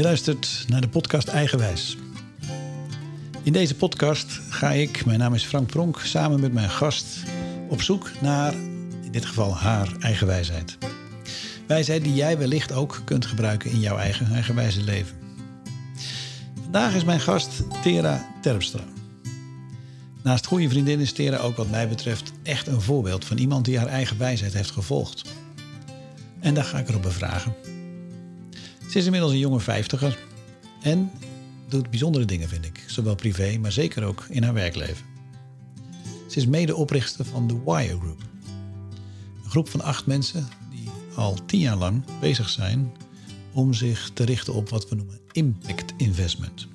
Je luistert naar de podcast Eigenwijs. In deze podcast ga ik, mijn naam is Frank Pronk, samen met mijn gast op zoek naar, in dit geval haar eigen wijsheid. Wijsheid die jij wellicht ook kunt gebruiken in jouw eigen eigenwijze leven. Vandaag is mijn gast Tera Terpstra. Naast goede vriendin is Tera ook wat mij betreft echt een voorbeeld van iemand die haar eigen wijsheid heeft gevolgd. En daar ga ik erop bevragen. Ze is inmiddels een jonge vijftiger en doet bijzondere dingen, vind ik. Zowel privé, maar zeker ook in haar werkleven. Ze is medeoprichter van de Wire Group. Een groep van acht mensen die al tien jaar lang bezig zijn om zich te richten op wat we noemen impact investment.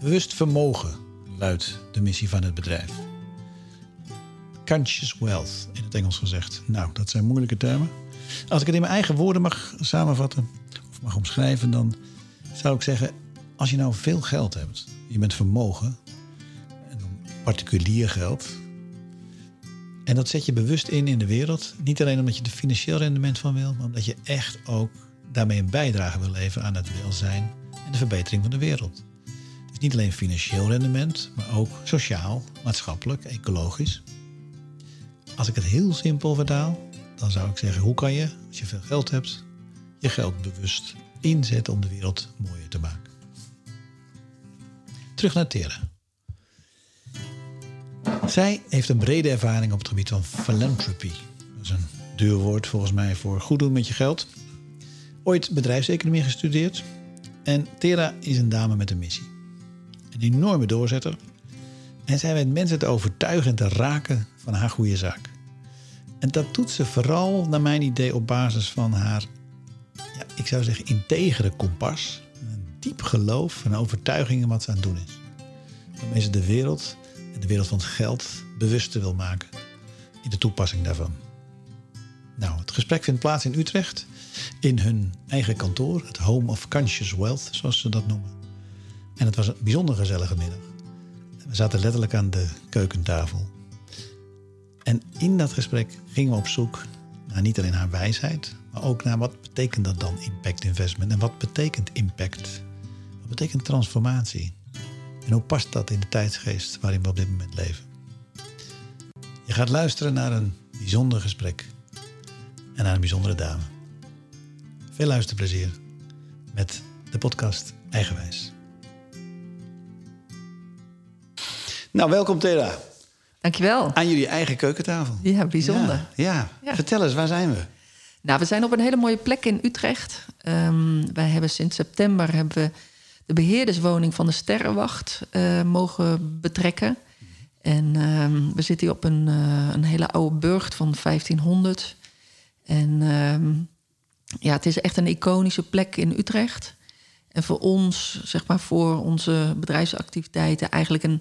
Bewust vermogen luidt de missie van het bedrijf. Conscious wealth in het Engels gezegd. Nou, dat zijn moeilijke termen. Als ik het in mijn eigen woorden mag samenvatten mag omschrijven, dan zou ik zeggen: als je nou veel geld hebt, je bent vermogen, en particulier geld, en dat zet je bewust in in de wereld, niet alleen omdat je er financieel rendement van wil, maar omdat je echt ook daarmee een bijdrage wil leveren aan het welzijn en de verbetering van de wereld. Dus niet alleen financieel rendement, maar ook sociaal, maatschappelijk, ecologisch. Als ik het heel simpel vertaal, dan zou ik zeggen: hoe kan je, als je veel geld hebt, je geld bewust inzetten om de wereld mooier te maken? Terug naar Tera. Zij heeft een brede ervaring op het gebied van philanthropy. Dat is een duur woord volgens mij voor goed doen met je geld. Ooit bedrijfseconomie gestudeerd. En Tera is een dame met een missie. Een enorme doorzetter. En zij weet mensen te overtuigen en te raken van haar goede zaak. En dat doet ze vooral, naar mijn idee, op basis van haar, ik zou zeggen, integere kompas. Een diep geloof en overtuiging in wat ze aan het doen is. Waarmee ze de wereld en de wereld van het geld bewuster wil maken in de toepassing daarvan. Nou, het gesprek vindt plaats in Utrecht, in hun eigen kantoor, het Home of Conscious Wealth, zoals ze dat noemen. En het was een bijzonder gezellige middag. We zaten letterlijk aan de keukentafel. En in dat gesprek gingen we op zoek naar niet alleen haar wijsheid, maar ook naar wat betekent dat dan impact investment en wat betekent impact? Wat betekent transformatie? En hoe past dat in de tijdsgeest waarin we op dit moment leven? Je gaat luisteren naar een bijzonder gesprek en naar een bijzondere dame. Veel luisterplezier met de podcast Eigenwijs. Nou, welkom Tera. Dankjewel. Aan jullie eigen keukentafel. Ja, bijzonder. Ja, ja. Ja. vertel eens, waar zijn we? Nou, we zijn op een hele mooie plek in Utrecht. Ehm, wij hebben sinds september hebben we de beheerderswoning van de Sterrenwacht eh, mogen betrekken. En ehm, we zitten hier op een, eh, een hele oude burcht van 1500. En ehm, ja, het is echt een iconische plek in Utrecht. En voor ons, zeg maar voor onze bedrijfsactiviteiten, eigenlijk een,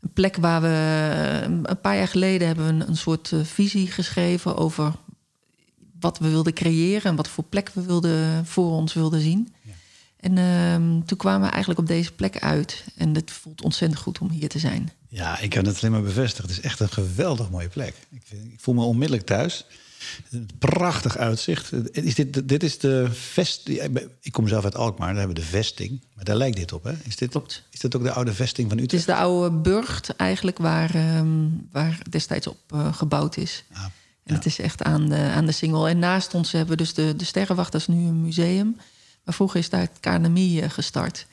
een plek waar we een paar jaar geleden hebben een soort eh, visie geschreven over wat we wilden creëren en wat voor plek we wilden, voor ons wilden zien. En ehm, toen kwamen we eigenlijk op deze plek uit. En het voelt ontzettend goed om hier te zijn. Ja, ik kan het alleen maar bevestigen. Het is echt een geweldig mooie plek. Ik, vind- ik voel me onmiddellijk thuis. Een prachtig uitzicht. Is dit, dit is de vest. Ik kom zelf uit Alkmaar, daar hebben we de vesting. Maar daar lijkt dit op, hè? Is dit, Klopt. Is dit ook de oude vesting van Het is Utrecht? de oude burcht eigenlijk waar, ehm, waar destijds op eh, gebouwd is. Ah, Het is echt aan de, aan de single. En naast ons hebben we dus de, de Sterrenwacht, dat is nu een museum. Maar vroeger is daar het KNMI eh, gestart.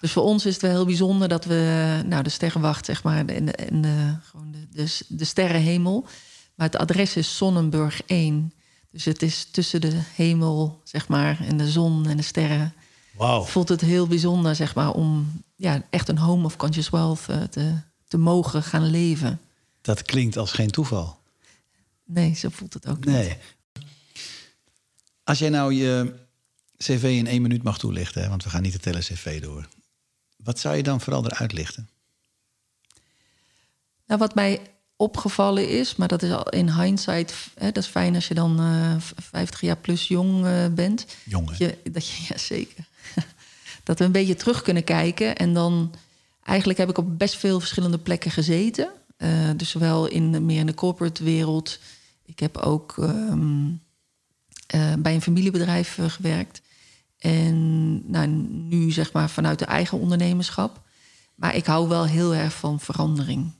Dus voor ons is het wel heel bijzonder dat we nou, de Sterrenwacht, zeg maar, en, de, en de, gewoon de, de, de sterrenhemel. Maar het adres is Sonnenburg 1. Dus het is tussen de hemel, zeg maar, en de zon en de sterren. Wauw. Voelt het heel bijzonder, zeg maar, om ja, echt een home of conscious wealth eh, te, te mogen gaan leven. Dat klinkt als geen toeval. Nee, zo voelt het ook niet. Nee. Als jij nou je cv in één minuut mag toelichten, hè, want we gaan niet het hele cv door. Wat zou je dan vooral eruit lichten? Nou, wat mij opgevallen is, maar dat is al in hindsight, hè, dat is fijn als je dan eh 50 jaar plus jong eh, bent. Jongen. Dat je, dat je, ja, zeker. dat we een beetje terug kunnen kijken. En dan, eigenlijk heb ik op best veel verschillende plekken gezeten. Eh, dus zowel in, de- meer in de corporate wereld. Ik heb ook ehm, eh, bij een familiebedrijf eh, gewerkt. En nou, nu zeg maar vanuit de eigen ondernemerschap. Maar ik hou wel heel erg van verandering.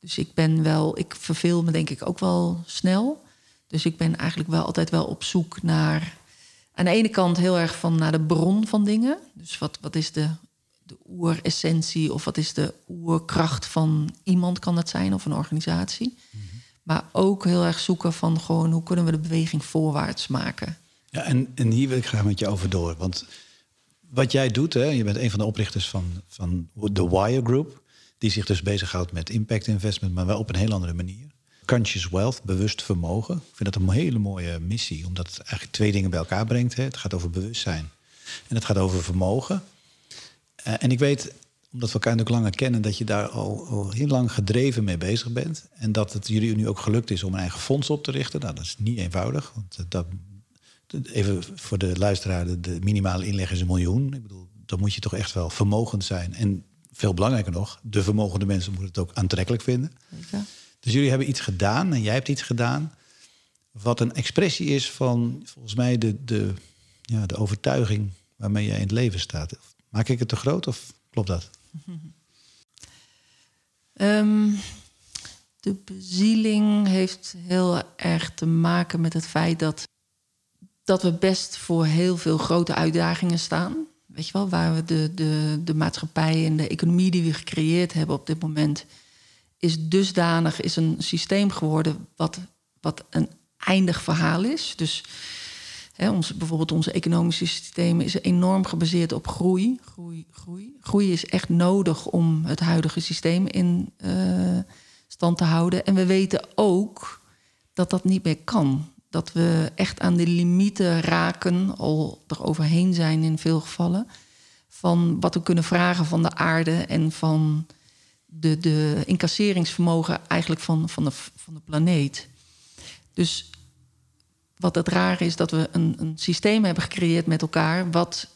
Dus ik ben wel, ik verveel me denk ik ook wel snel. Dus ik ben eigenlijk wel altijd wel op zoek naar. Aan de ene kant heel erg van naar de bron van dingen. Dus wat, wat is de, de oeressentie of wat is de oerkracht van iemand kan het zijn of een organisatie. Mhm. Maar ook heel erg zoeken van gewoon hoe kunnen we de beweging voorwaarts maken. Ja, en, en hier wil ik graag met je over door. Want wat jij doet, hè, je bent een van de oprichters van, van de Wire Group, die zich dus bezighoudt met impact investment, maar wel op een heel andere manier. Conscious Wealth, bewust vermogen. Ik vind dat een hele mooie missie, omdat het eigenlijk twee dingen bij elkaar brengt. Hè. Het gaat over bewustzijn en het gaat over vermogen. Uh, en ik weet, omdat we elkaar natuurlijk langer kennen, dat je daar al, al, heel lang gedreven mee bezig bent. En dat het jullie nu ook gelukt is om een eigen fonds op te richten. Nou, dat is niet eenvoudig, want dat even voor de luisteraar, de, minimale inleg is een miljoen. Ik bedoel, dan moet je toch echt wel vermogend zijn. En veel belangrijker nog, de vermogende mensen moeten het ook aantrekkelijk vinden. Dus jullie hebben iets gedaan en jij hebt iets gedaan. Wat een expressie is van volgens mij de, de, ja, de overtuiging waarmee jij in het leven staat. Maak ik het te groot of klopt dat? Um, de bezieling heeft heel erg te maken met het feit dat dat we best voor heel veel grote uitdagingen staan. Weet je wel, waar we de, de, de maatschappij en de economie die we gecreëerd hebben op dit moment, is dusdanig, is een systeem geworden wat, wat een eindig verhaal is. Dus ons, bijvoorbeeld onze economische systemen is enorm gebaseerd op groei. Groei, groei. Groei is echt nodig om het huidige systeem in uh, stand te houden. En we weten ook dat dat niet meer kan dat we echt aan de limieten raken, al er overheen zijn in veel gevallen, van wat we kunnen vragen van de aarde en van de, de incasseringsvermogen eigenlijk van, van, de, van de planeet. Dus wat het raar is, dat we een, een systeem hebben gecreëerd met elkaar wat,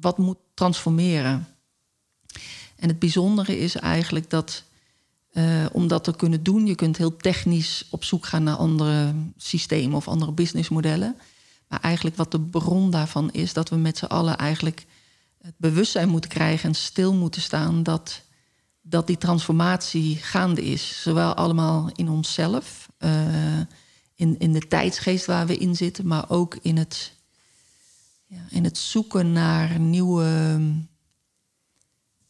wat moet transformeren. En het bijzondere is eigenlijk dat uh, om dat te kunnen doen, je kunt heel technisch op zoek gaan naar andere systemen of andere businessmodellen. Maar eigenlijk wat de bron daarvan is, dat we met z'n allen eigenlijk het bewustzijn moeten krijgen en stil moeten staan dat, dat die transformatie gaande is. Zowel allemaal in onszelf, uh, in, in de tijdsgeest waar we in zitten, maar ook in het, ja, in het zoeken naar nieuwe,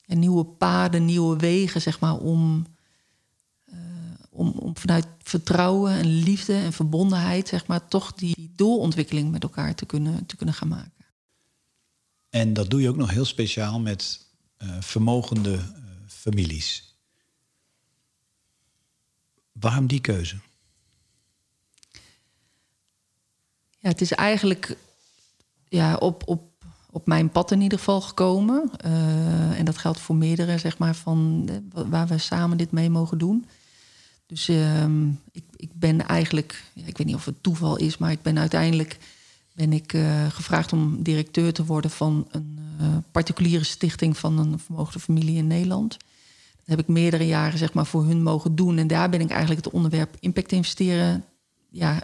nieuwe paden, nieuwe wegen, zeg maar, om om, om vanuit vertrouwen en liefde en verbondenheid, zeg maar, toch die doorontwikkeling met elkaar te kunnen, te kunnen gaan maken. En dat doe je ook nog heel speciaal met uh, vermogende uh, families. Waarom die keuze? Ja, het is eigenlijk ja, op, op, op mijn pad in ieder geval gekomen. Uh, en dat geldt voor meerdere, zeg maar, van waar we samen dit mee mogen doen. Dus ehm, ik, ik ben eigenlijk, ja, ik weet niet of het toeval is, maar ik ben uiteindelijk ben ik uh, gevraagd om directeur te worden van een uh, particuliere stichting van een vermogende familie in Nederland. Dat heb ik meerdere jaren zeg maar, voor hun mogen doen. En daar ben ik eigenlijk het onderwerp impact investeren ja,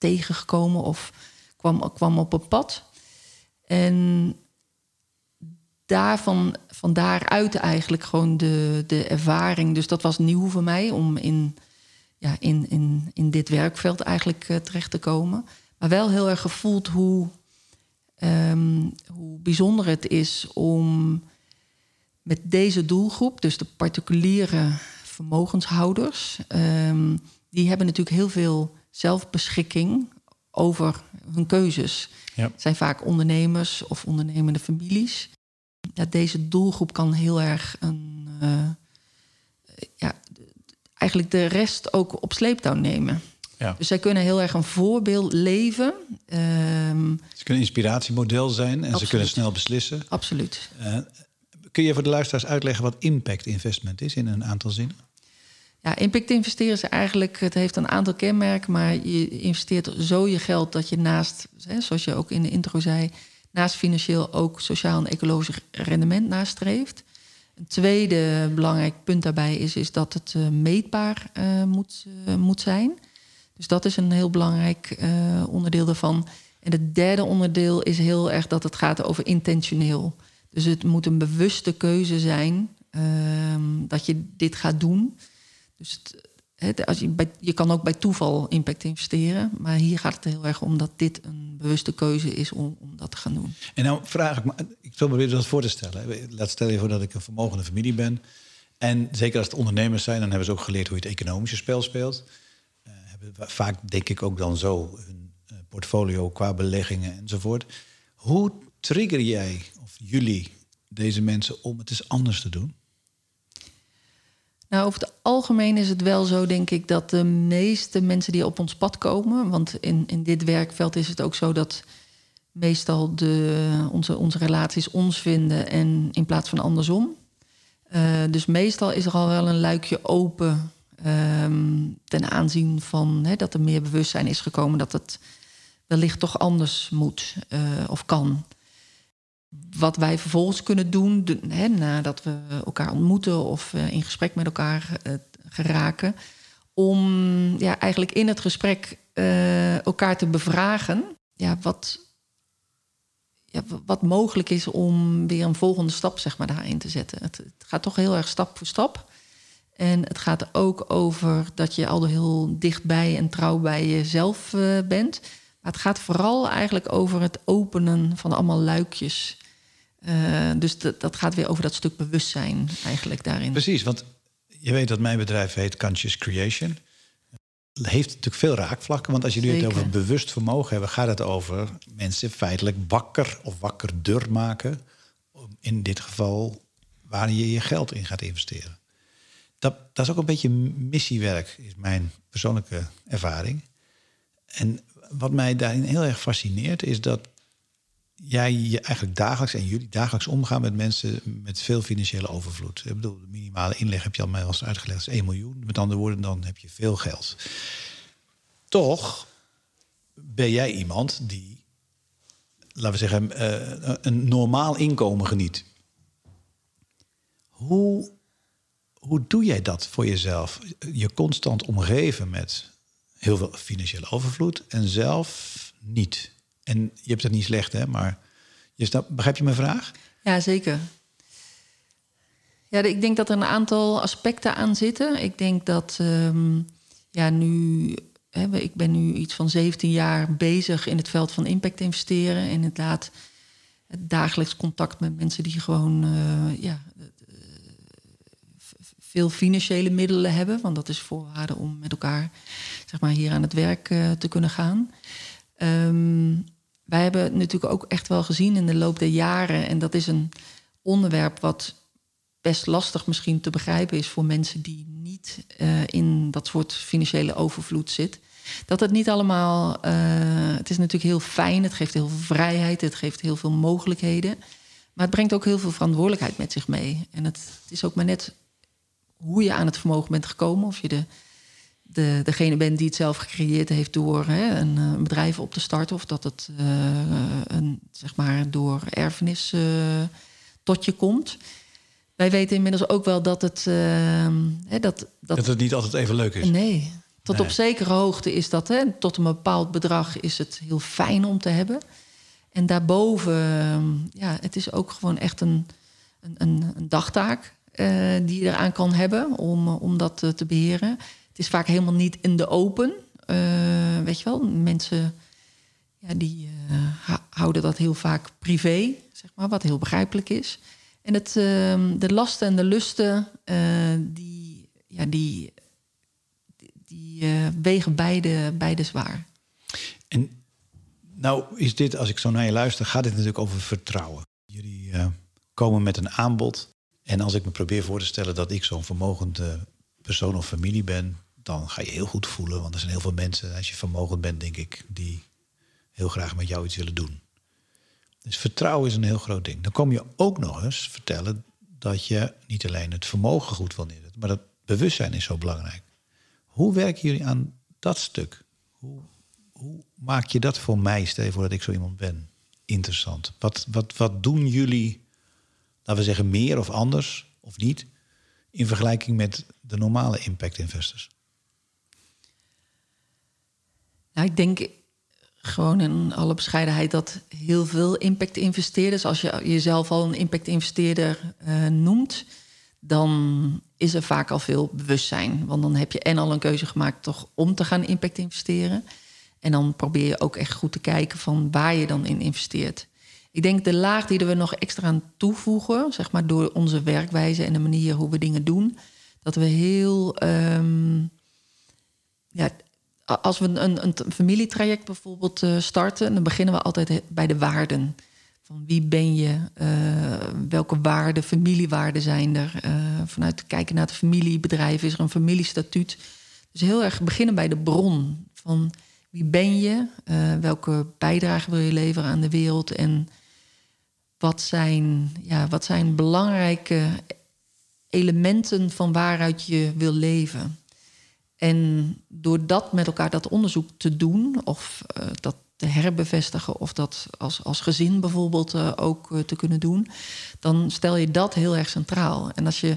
tegengekomen of kwam, kwam op een pad. En daarvan, van daaruit eigenlijk gewoon de, de ervaring. Dus dat was nieuw voor mij om in, ja, in, in, in dit werkveld eigenlijk uh, terecht te komen. Maar wel heel erg gevoeld hoe, um, hoe bijzonder het is om met deze doelgroep, dus de particuliere vermogenshouders, um, die hebben natuurlijk heel veel zelfbeschikking over hun keuzes. Ja. Het zijn vaak ondernemers of ondernemende families ja, deze doelgroep kan heel erg een, uh, ja, eigenlijk de rest ook op sleeptouw nemen. Ja. Dus zij kunnen heel erg een voorbeeld leven. Um, ze kunnen inspiratiemodel zijn en absoluut. ze kunnen snel beslissen. Absoluut. Uh, kun je voor de luisteraars uitleggen wat impact investment is in een aantal zinnen? Ja, impact investeren is eigenlijk, het heeft een aantal kenmerken, maar je investeert zo je geld dat je naast, hè, zoals je ook in de intro zei, naast financieel ook sociaal en ecologisch rendement nastreeft. Een tweede belangrijk punt daarbij is, is dat het uh, meetbaar uh, moet, uh, moet zijn. Dus dat is een heel belangrijk onderdeel daarvan. En het derde onderdeel is heel erg dat het gaat over intentioneel. Dus het moet een bewuste keuze zijn ehm, dat je dit gaat doen. Dus als je, je kan ook bij toeval impact investeren. Maar hier gaat het heel erg om dat dit een bewuste keuze is om, om dat te gaan doen. En nou vraag ik me, ik wil me dat voor te stellen. Laat stellen voor dat ik een vermogende familie ben. En zeker als het ondernemers zijn, dan hebben ze ook geleerd hoe je het economische spel speelt. Hebben vaak denk ik ook dan zo hun uh, portfolio qua beleggingen enzovoort. Hoe trigger jij of jullie deze mensen om het eens anders te doen? Nou, over het algemeen is het wel zo, denk ik, dat de meeste mensen die op ons pad komen, want in, in dit werkveld is het ook zo dat meestal de, onze, onze relaties ons vinden en in plaats van andersom. Uh, dus meestal is er al wel een luikje open um, ten aanzien van dat er meer bewustzijn is gekomen dat het wellicht toch anders moet uh, of kan. Wat wij vervolgens kunnen doen, hè, nadat we elkaar ontmoeten of uh, in gesprek met elkaar geraken, om ja, eigenlijk in het gesprek elkaar te bevragen. Ja, wat, ja, wat mogelijk is om weer een volgende stap zeg maar, daarin te zetten. Het, het, gaat toch heel erg stap voor stap. En het gaat ook over dat je al heel dichtbij en trouw bij jezelf bent. Maar het gaat vooral eigenlijk over het openen van allemaal luikjes. Uh, dus dat gaat weer over dat stuk bewustzijn eigenlijk daarin. Precies, want je weet dat mijn bedrijf heet Conscious Creation heeft natuurlijk veel raakvlakken. Want als jullie het over bewust vermogen hebben, gaat het over mensen feitelijk wakker of wakkerder maken. In dit geval waar je je geld in gaat investeren. Dat, dat is ook een beetje missiewerk, is mijn persoonlijke ervaring. En wat mij daarin heel erg fascineert, is dat jij je eigenlijk dagelijks en jullie dagelijks omgaan met mensen met veel financiële overvloed. Ik bedoel, de minimale inleg heb je al mij al uitgelegd, is 1 miljoen. Met andere woorden, dan heb je veel geld. Toch ben jij iemand die, laten we zeggen, uh, een normaal inkomen geniet. Hoe, hoe doe jij dat voor jezelf? Je constant omgeven met heel veel financiële overvloed en zelf niet. En je hebt het niet slecht, hè? Maar je begrijp je mijn vraag? Ja, zeker. Ja, ik denk dat er een aantal aspecten aan zitten. Ik denk dat um, ja, nu, hè, ik ben nu iets van 17 jaar bezig in het veld van impact investeren. En inderdaad, dagelijks contact met mensen die gewoon uh, ja, veel financiële middelen hebben. Want dat is voorwaarde om met elkaar zeg maar, hier aan het werk uh, te kunnen gaan. Um, wij hebben natuurlijk ook echt wel gezien in de loop der jaren, en dat is een onderwerp wat best lastig misschien te begrijpen is voor mensen die niet uh, in dat soort financiële overvloed zit. Dat het niet allemaal. Uh, het is natuurlijk heel fijn, het geeft heel veel vrijheid, het geeft heel veel mogelijkheden. Maar het brengt ook heel veel verantwoordelijkheid met zich mee. En het, het is ook maar net hoe je aan het vermogen bent gekomen. Of je de de, degene bent die het zelf gecreëerd heeft door hè, een, eh, een, bedrijf op te starten. Of dat het uh, een, zeg maar door erfenis uh, tot je komt. Wij weten inmiddels ook wel dat het. Uh, hè, dat, dat, dat het niet altijd even leuk is. Nee. Tot nee. op zekere hoogte is dat. Hè, tot een bepaald bedrag is het heel fijn om te hebben. En daarboven, ja, het is ook gewoon echt een, een, een dagtaak die je eraan kan hebben om, om dat te beheren is vaak helemaal niet in de open. Uh, weet je wel, mensen ja, die uh, houden dat heel vaak privé, zeg maar, wat heel begrijpelijk is. En het, uh, de lasten en de lusten, uh, die, ja, die, die wegen beide, beide zwaar. En nou is dit, als ik zo naar je luister, gaat dit natuurlijk over vertrouwen. Jullie komen met een aanbod. En als ik me probeer voor te stellen dat ik zo'n vermogende persoon of familie ben, dan ga je heel goed voelen. Want er zijn heel veel mensen, als je vermogend bent, denk ik, die heel graag met jou iets willen doen. Dus vertrouwen is een heel groot ding. Dan kom je ook nog eens vertellen dat je niet alleen het vermogen goed wil neerzetten, maar dat bewustzijn is zo belangrijk. Hoe werken jullie aan dat stuk? Hoe, hoe maak je dat voor mij, stel je voor dat ik zo iemand ben? Interessant. Wat, wat, wat doen jullie, laten we zeggen, meer of anders of niet, in vergelijking met de normale impact investors? Nou, ik denk gewoon in alle bescheidenheid dat heel veel impact-investeerders, als je jezelf al een impact-investeerder uh, noemt, dan is er vaak al veel bewustzijn. Want dan heb je en al een keuze gemaakt toch om te gaan impact investeren. En dan probeer je ook echt goed te kijken van waar je dan in investeert. Ik denk de laag die we nog extra aan toevoegen, zeg maar door onze werkwijze en de manier hoe we dingen doen, dat we heel, um, ja, als we een, een familietraject bijvoorbeeld uh, starten, dan beginnen we altijd bij de waarden. Van wie ben je? Uh, welke waarden, familiewaarden zijn er? Uh, vanuit kijken naar het familiebedrijf is er een familiestatuut. Dus heel erg beginnen bij de bron. Van wie ben je? Welke bijdrage wil je leveren aan de wereld? En wat zijn, ja, wat zijn belangrijke elementen van waaruit je wil leven? En door dat met elkaar dat onderzoek te doen, of uh, dat te herbevestigen, of dat als, als gezin bijvoorbeeld uh, ook uh, te kunnen doen, dan stel je dat heel erg centraal. En als je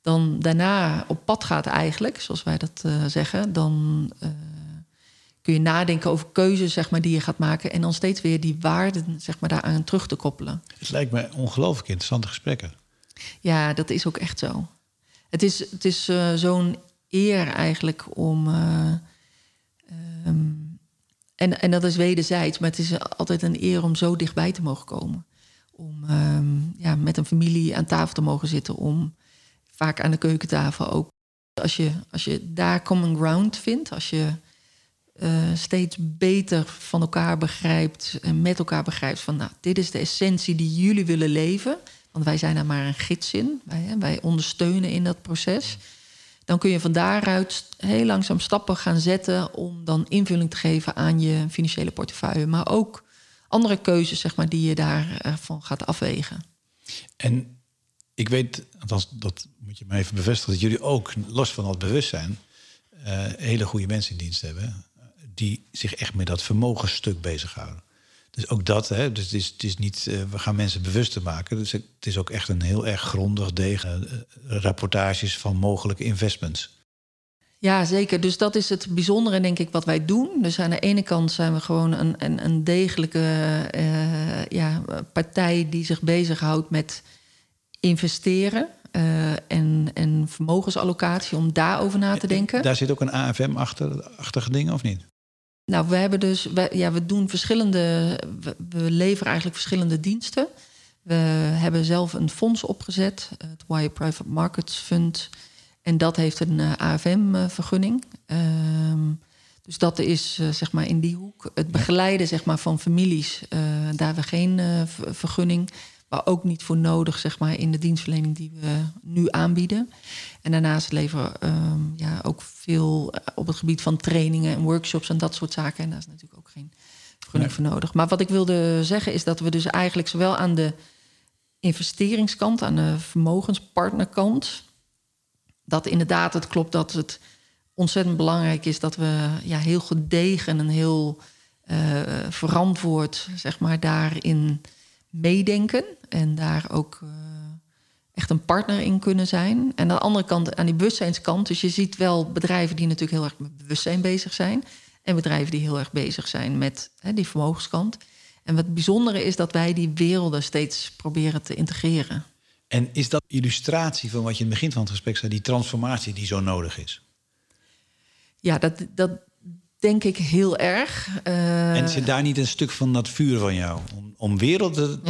dan daarna op pad gaat, eigenlijk, zoals wij dat zeggen, dan kun je nadenken over keuzes zeg maar, die je gaat maken. En dan steeds weer die waarden zeg maar, daaraan terug te koppelen. Het lijkt me ongelooflijk interessante gesprekken. Ja, dat is ook echt zo. Het is, het is uh, zo'n eer eigenlijk om. Uh, um, en, en dat is wederzijds, maar het is altijd een eer om zo dichtbij te mogen komen. Om um, ja, met een familie aan tafel te mogen zitten. Om vaak aan de keukentafel ook. Als je, als je daar common ground vindt, als je uh, steeds beter van elkaar begrijpt en met elkaar begrijpt van nou, dit is de essentie die jullie willen leven. Want wij zijn daar maar een gids in. Wij, hè, wij ondersteunen in dat proces. Dan kun je van daaruit heel langzaam stappen gaan zetten om dan invulling te geven aan je financiële portefeuille. Maar ook andere keuzes, zeg maar, die je daarvan gaat afwegen. En ik weet, dat moet je me even bevestigen, dat jullie ook, los van dat bewustzijn, uh, hele goede mensen in dienst hebben die zich echt met dat vermogensstuk bezighouden. Dus ook dat, hè, dus het is, het is niet, uh, we gaan mensen bewuster maken. Dus het is ook echt een heel erg grondig degen uh, rapportages van mogelijke investments. Ja, zeker. Dus dat is het bijzondere, denk ik, wat wij doen. Dus aan de ene kant zijn we gewoon een, een, een degelijke uh, ja, partij die zich bezighoudt met investeren. en, en vermogensallocatie, om daarover na te denken. Daar zit ook een AFM-achtige ding, of niet? Nou, we hebben dus, ja, we doen verschillende, we, leveren eigenlijk verschillende diensten. We hebben zelf een fonds opgezet, het Wire Private Markets Fund. En dat heeft een uh, AFM-vergunning. Um, dus dat is uh, zeg maar in die hoek. Het begeleiden zeg maar, van families, daar hebben we geen vergunning maar ook niet voor nodig, zeg maar, in de dienstverlening die we nu aanbieden. En daarnaast leveren we um, ja, ook veel eh, op het gebied van trainingen en workshops en dat soort zaken. En daar is natuurlijk ook geen vergunning nee. voor nodig. Maar wat ik wilde zeggen is dat we dus eigenlijk zowel aan de investeringskant, aan de vermogenspartnerkant, dat inderdaad het klopt dat het ontzettend belangrijk is dat we ja, heel gedegen en heel uh, verantwoord, zeg maar, daarin meedenken en daar ook uh, echt een partner in kunnen zijn. En aan de andere kant, aan die bewustzijnskant, dus je ziet wel bedrijven die natuurlijk heel erg met bewustzijn bezig zijn en bedrijven die heel erg bezig zijn met hè, die vermogenskant. En wat bijzondere is dat wij die werelden steeds proberen te integreren. En is dat illustratie van wat je in het begin van het gesprek zei, die transformatie die zo nodig is? Ja, dat, dat denk ik heel erg. Uh... En zit daar niet een stuk van dat vuur van jou? Om, om werelden,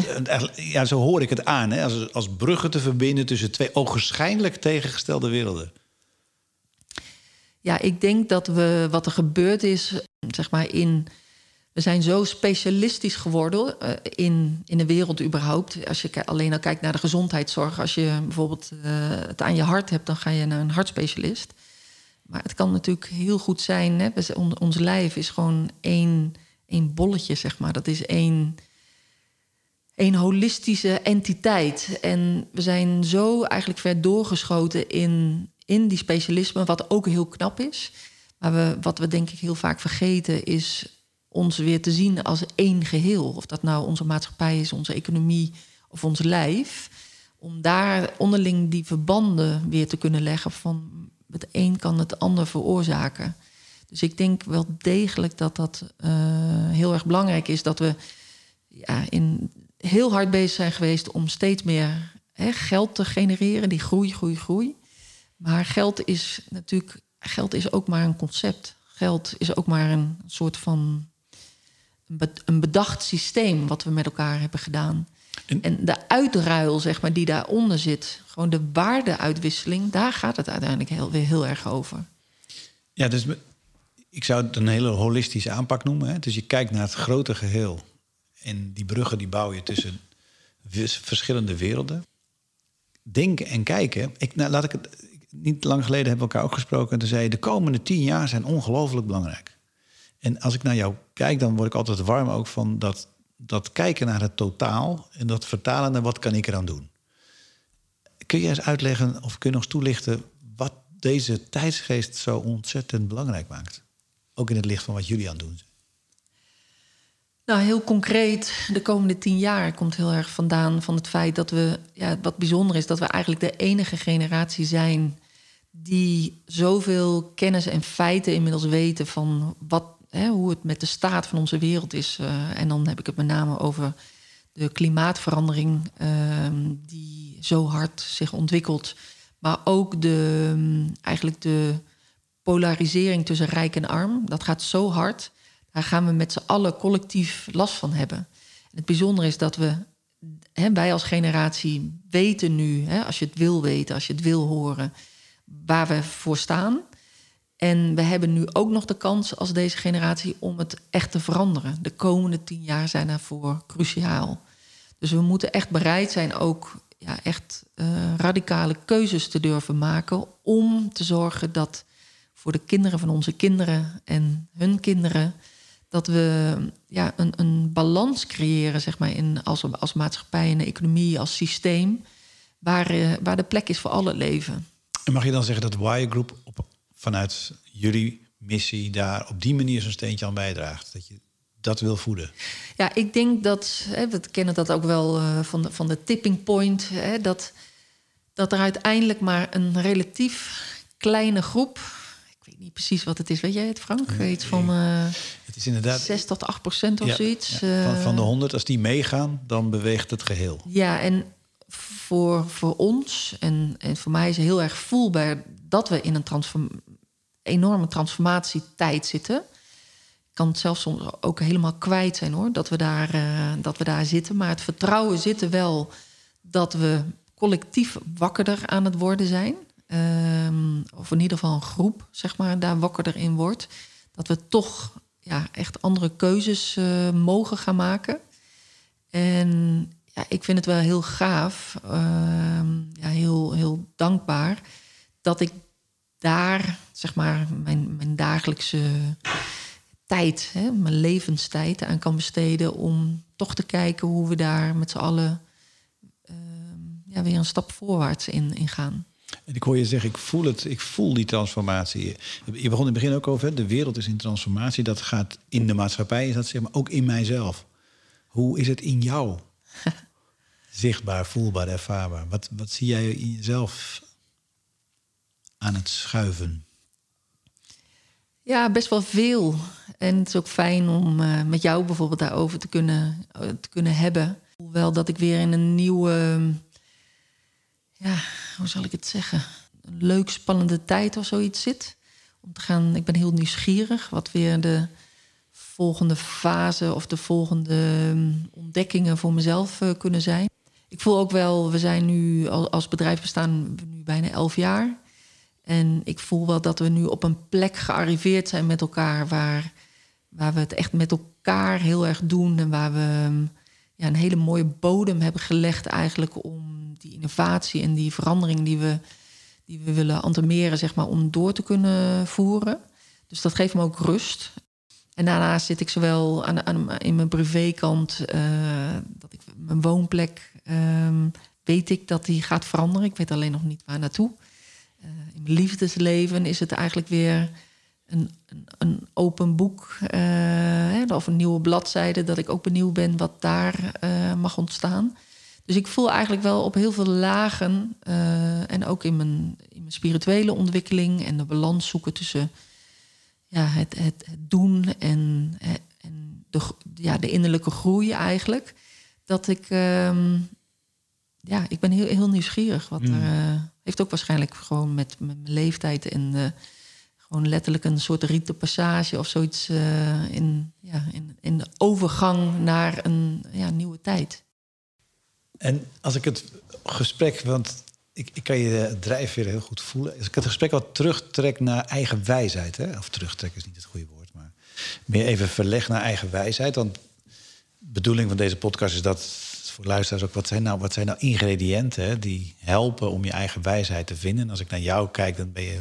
ja, zo hoor ik het aan, hè? Als, als bruggen te verbinden tussen twee ogenschijnlijk tegengestelde werelden. Ja, ik denk dat we wat er gebeurd is, zeg maar in. We zijn zo specialistisch geworden uh, in, in de wereld überhaupt. Als je alleen al kijkt naar de gezondheidszorg. Als je bijvoorbeeld uh, het aan je hart hebt, dan ga je naar een hartspecialist. Maar het kan natuurlijk heel goed zijn. Hè? Ons lijf is gewoon één, één bolletje, zeg maar. Dat is één, één holistische entiteit. En we zijn zo eigenlijk ver doorgeschoten in, in die specialisme, wat ook heel knap is. Maar we, wat we denk ik heel vaak vergeten is ons weer te zien als één geheel. Of dat nou onze maatschappij is, onze economie of ons lijf. Om daar onderling die verbanden weer te kunnen leggen van het een kan het ander veroorzaken. Dus ik denk wel degelijk dat dat eh, heel erg belangrijk is dat we ja, in, heel hard bezig zijn geweest om steeds meer hè, geld te genereren, die groei, groei, groei. Maar geld is natuurlijk, geld is ook maar een concept. Geld is ook maar een soort van een bedacht systeem wat we met elkaar hebben gedaan. En, de uitruil, zeg maar, die daaronder zit, gewoon de waardeuitwisseling, daar gaat het uiteindelijk heel, weer heel erg over. Ja, dus ik zou het een hele holistische aanpak noemen. Hè? Dus je kijkt naar het grote geheel. En die bruggen die bouw je tussen verschillende werelden. Denken en kijken. Ik, nou, laat ik het, niet lang geleden hebben we elkaar ook gesproken. En toen zei je, de komende tien jaar zijn ongelooflijk belangrijk. En als ik naar jou kijk, dan word ik altijd warm ook van dat, dat kijken naar het totaal en dat vertalen naar wat kan ik eraan doen. Kun je eens uitleggen of kun je eens toelichten wat deze tijdsgeest zo ontzettend belangrijk maakt? Ook in het licht van wat jullie aan doen Nou, heel concreet, de komende tien jaar komt heel erg vandaan van het feit dat we, ja, wat bijzonder is, dat we eigenlijk de enige generatie zijn die zoveel kennis en feiten inmiddels weten van wat hè, hoe het met de staat van onze wereld is. Uh, en dan heb ik het met name over de klimaatverandering ehm, die zo hard zich ontwikkelt. Maar ook de, mm, eigenlijk de polarisering tussen rijk en arm. Dat gaat zo hard. Daar gaan we met z'n allen collectief last van hebben. En het bijzondere is dat we, hè, wij als generatie weten nu, hè, als je het wil weten, als je het wil horen, waar we voor staan. En we hebben nu ook nog de kans als deze generatie om het echt te veranderen. De komende tien jaar zijn daarvoor cruciaal. Dus we moeten echt bereid zijn ook ja, echt uh, radicale keuzes te durven maken om te zorgen dat voor de kinderen van onze kinderen en hun kinderen dat we ja, een, een balans creëren zeg maar, in, als, als maatschappij en economie, als systeem, waar, uh, waar de plek is voor alle leven. En mag je dan zeggen dat Wire Group op vanuit jullie missie daar op die manier zo'n steentje aan bijdraagt? Dat je dat wil voeden? Ja, ik denk dat, hè, we kennen dat ook wel uh, van, de, van de tipping point, hè, dat, dat er uiteindelijk maar een relatief kleine groep, ik weet niet precies wat het is, weet jij het Frank? Nee, Iets van uh, het is inderdaad 6 tot 8 procent of zoiets. Ja, van, van de 100, als die meegaan, dan beweegt het geheel. Ja, en voor, voor ons en, en voor mij is het heel erg voelbaar dat we in een transform, enorme transformatietijd zitten. Ik kan het zelfs soms ook helemaal kwijt zijn hoor, dat we daar, uh, dat we daar zitten. Maar het vertrouwen zit er wel dat we collectief wakkerder aan het worden zijn. Um, of in ieder geval een groep, zeg maar, daar wakkerder in wordt. Dat we toch ja, echt andere keuzes uh, mogen gaan maken. En ja, ik vind het wel heel gaaf, uh, ja, heel, heel dankbaar dat ik daar, zeg maar, mijn, mijn dagelijkse tijd, hè, mijn levenstijd aan kan besteden om toch te kijken hoe we daar met z'n allen uh, ja, weer een stap voorwaarts in, in gaan. En ik hoor je zeggen, ik voel het, ik voel die transformatie. Je begon in het begin ook over, de wereld is in transformatie. Dat gaat in de maatschappij, is dat zeg maar ook in mijzelf. Hoe is het in jou? Zichtbaar, voelbaar, ervaarbaar. Wat, wat zie jij in jezelf aan het schuiven? Ja, best wel veel. En het is ook fijn om uh, met jou bijvoorbeeld daarover te kunnen, uh, te kunnen hebben. Hoewel dat ik weer in een nieuwe, ja, hoe zal ik het zeggen? Een leuk, spannende tijd of zoiets zit. Om te gaan, ik ben heel nieuwsgierig wat weer de volgende fase of de volgende um, ontdekkingen voor mezelf uh, kunnen zijn. Ik voel ook wel, we zijn nu als bedrijf bestaan nu bijna elf jaar. En ik voel wel dat we nu op een plek gearriveerd zijn met elkaar waar, waar we het echt met elkaar heel erg doen en waar we ja, een hele mooie bodem hebben gelegd eigenlijk om die innovatie en die verandering die we, die we willen antemeren, zeg maar, om door te kunnen voeren. Dus dat geeft me ook rust. En daarnaast zit ik zowel aan, aan, in mijn privékant, uh, dat ik mijn woonplek, um, weet ik dat die gaat veranderen. Ik weet alleen nog niet waar naartoe. Uh, in mijn liefdesleven is het eigenlijk weer een, een, een open boek uh, hè, of een nieuwe bladzijde, dat ik ook benieuwd ben wat daar uh, mag ontstaan. Dus ik voel eigenlijk wel op heel veel lagen en ook in mijn, in mijn spirituele ontwikkeling en de balans zoeken tussen ja, het, het, het doen en, en de, ja, de innerlijke groei eigenlijk. Dat ik, ehm, ja, ik ben heel, heel nieuwsgierig. Wat er uh, heeft ook waarschijnlijk gewoon met, met mijn leeftijd en uh, gewoon letterlijk een soort rite passage of zoiets uh, in, ja, in, in de overgang naar een ja, nieuwe tijd. En als ik het gesprek, want ik, ik kan je drijfveer heel goed voelen. Als ik het gesprek wat terugtrek naar eigen wijsheid, hè? of terugtrek is niet het goede woord, maar meer even verleg naar eigen wijsheid. Want de bedoeling van deze podcast is dat voor luisteraars ook, wat zijn nou, wat zijn nou ingrediënten die helpen om je eigen wijsheid te vinden? En als ik naar jou kijk, dan ben je,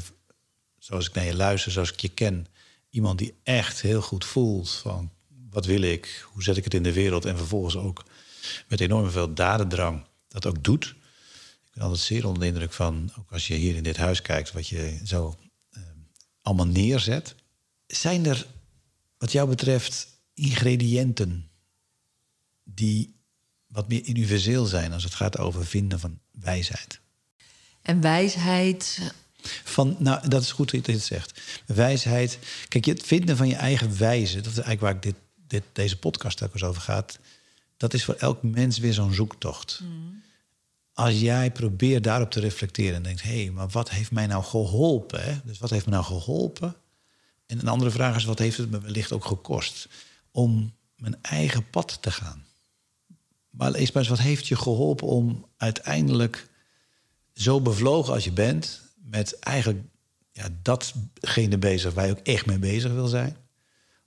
zoals ik naar je luister, zoals ik je ken, iemand die echt heel goed voelt van wat wil ik, hoe zet ik het in de wereld en vervolgens ook met enorm veel dadendrang dat ook doet. Ik ben altijd zeer onder de indruk van, ook als je hier in dit huis kijkt, wat je zo uh, allemaal neerzet. Zijn er, wat jou betreft, ingrediënten die wat meer universeel zijn als het gaat over vinden van wijsheid? En wijsheid. Van, nou, dat is goed dat je dit zegt. Wijsheid. Kijk, het vinden van je eigen wijze, dat is eigenlijk waar ik dit, dit, deze podcast ook eens over gaat dat is voor elk mens weer zo'n zoektocht. Mm. Als jij probeert daarop te reflecteren en denkt: hé, hey, maar wat heeft mij nou geholpen? Hè? Dus wat heeft me nou geholpen? En een andere vraag is: wat heeft het me wellicht ook gekost om mijn eigen pad te gaan? Maar lees maar eens, wat heeft je geholpen om uiteindelijk zo bevlogen als je bent, met eigenlijk ja, datgene bezig waar je ook echt mee bezig wil zijn?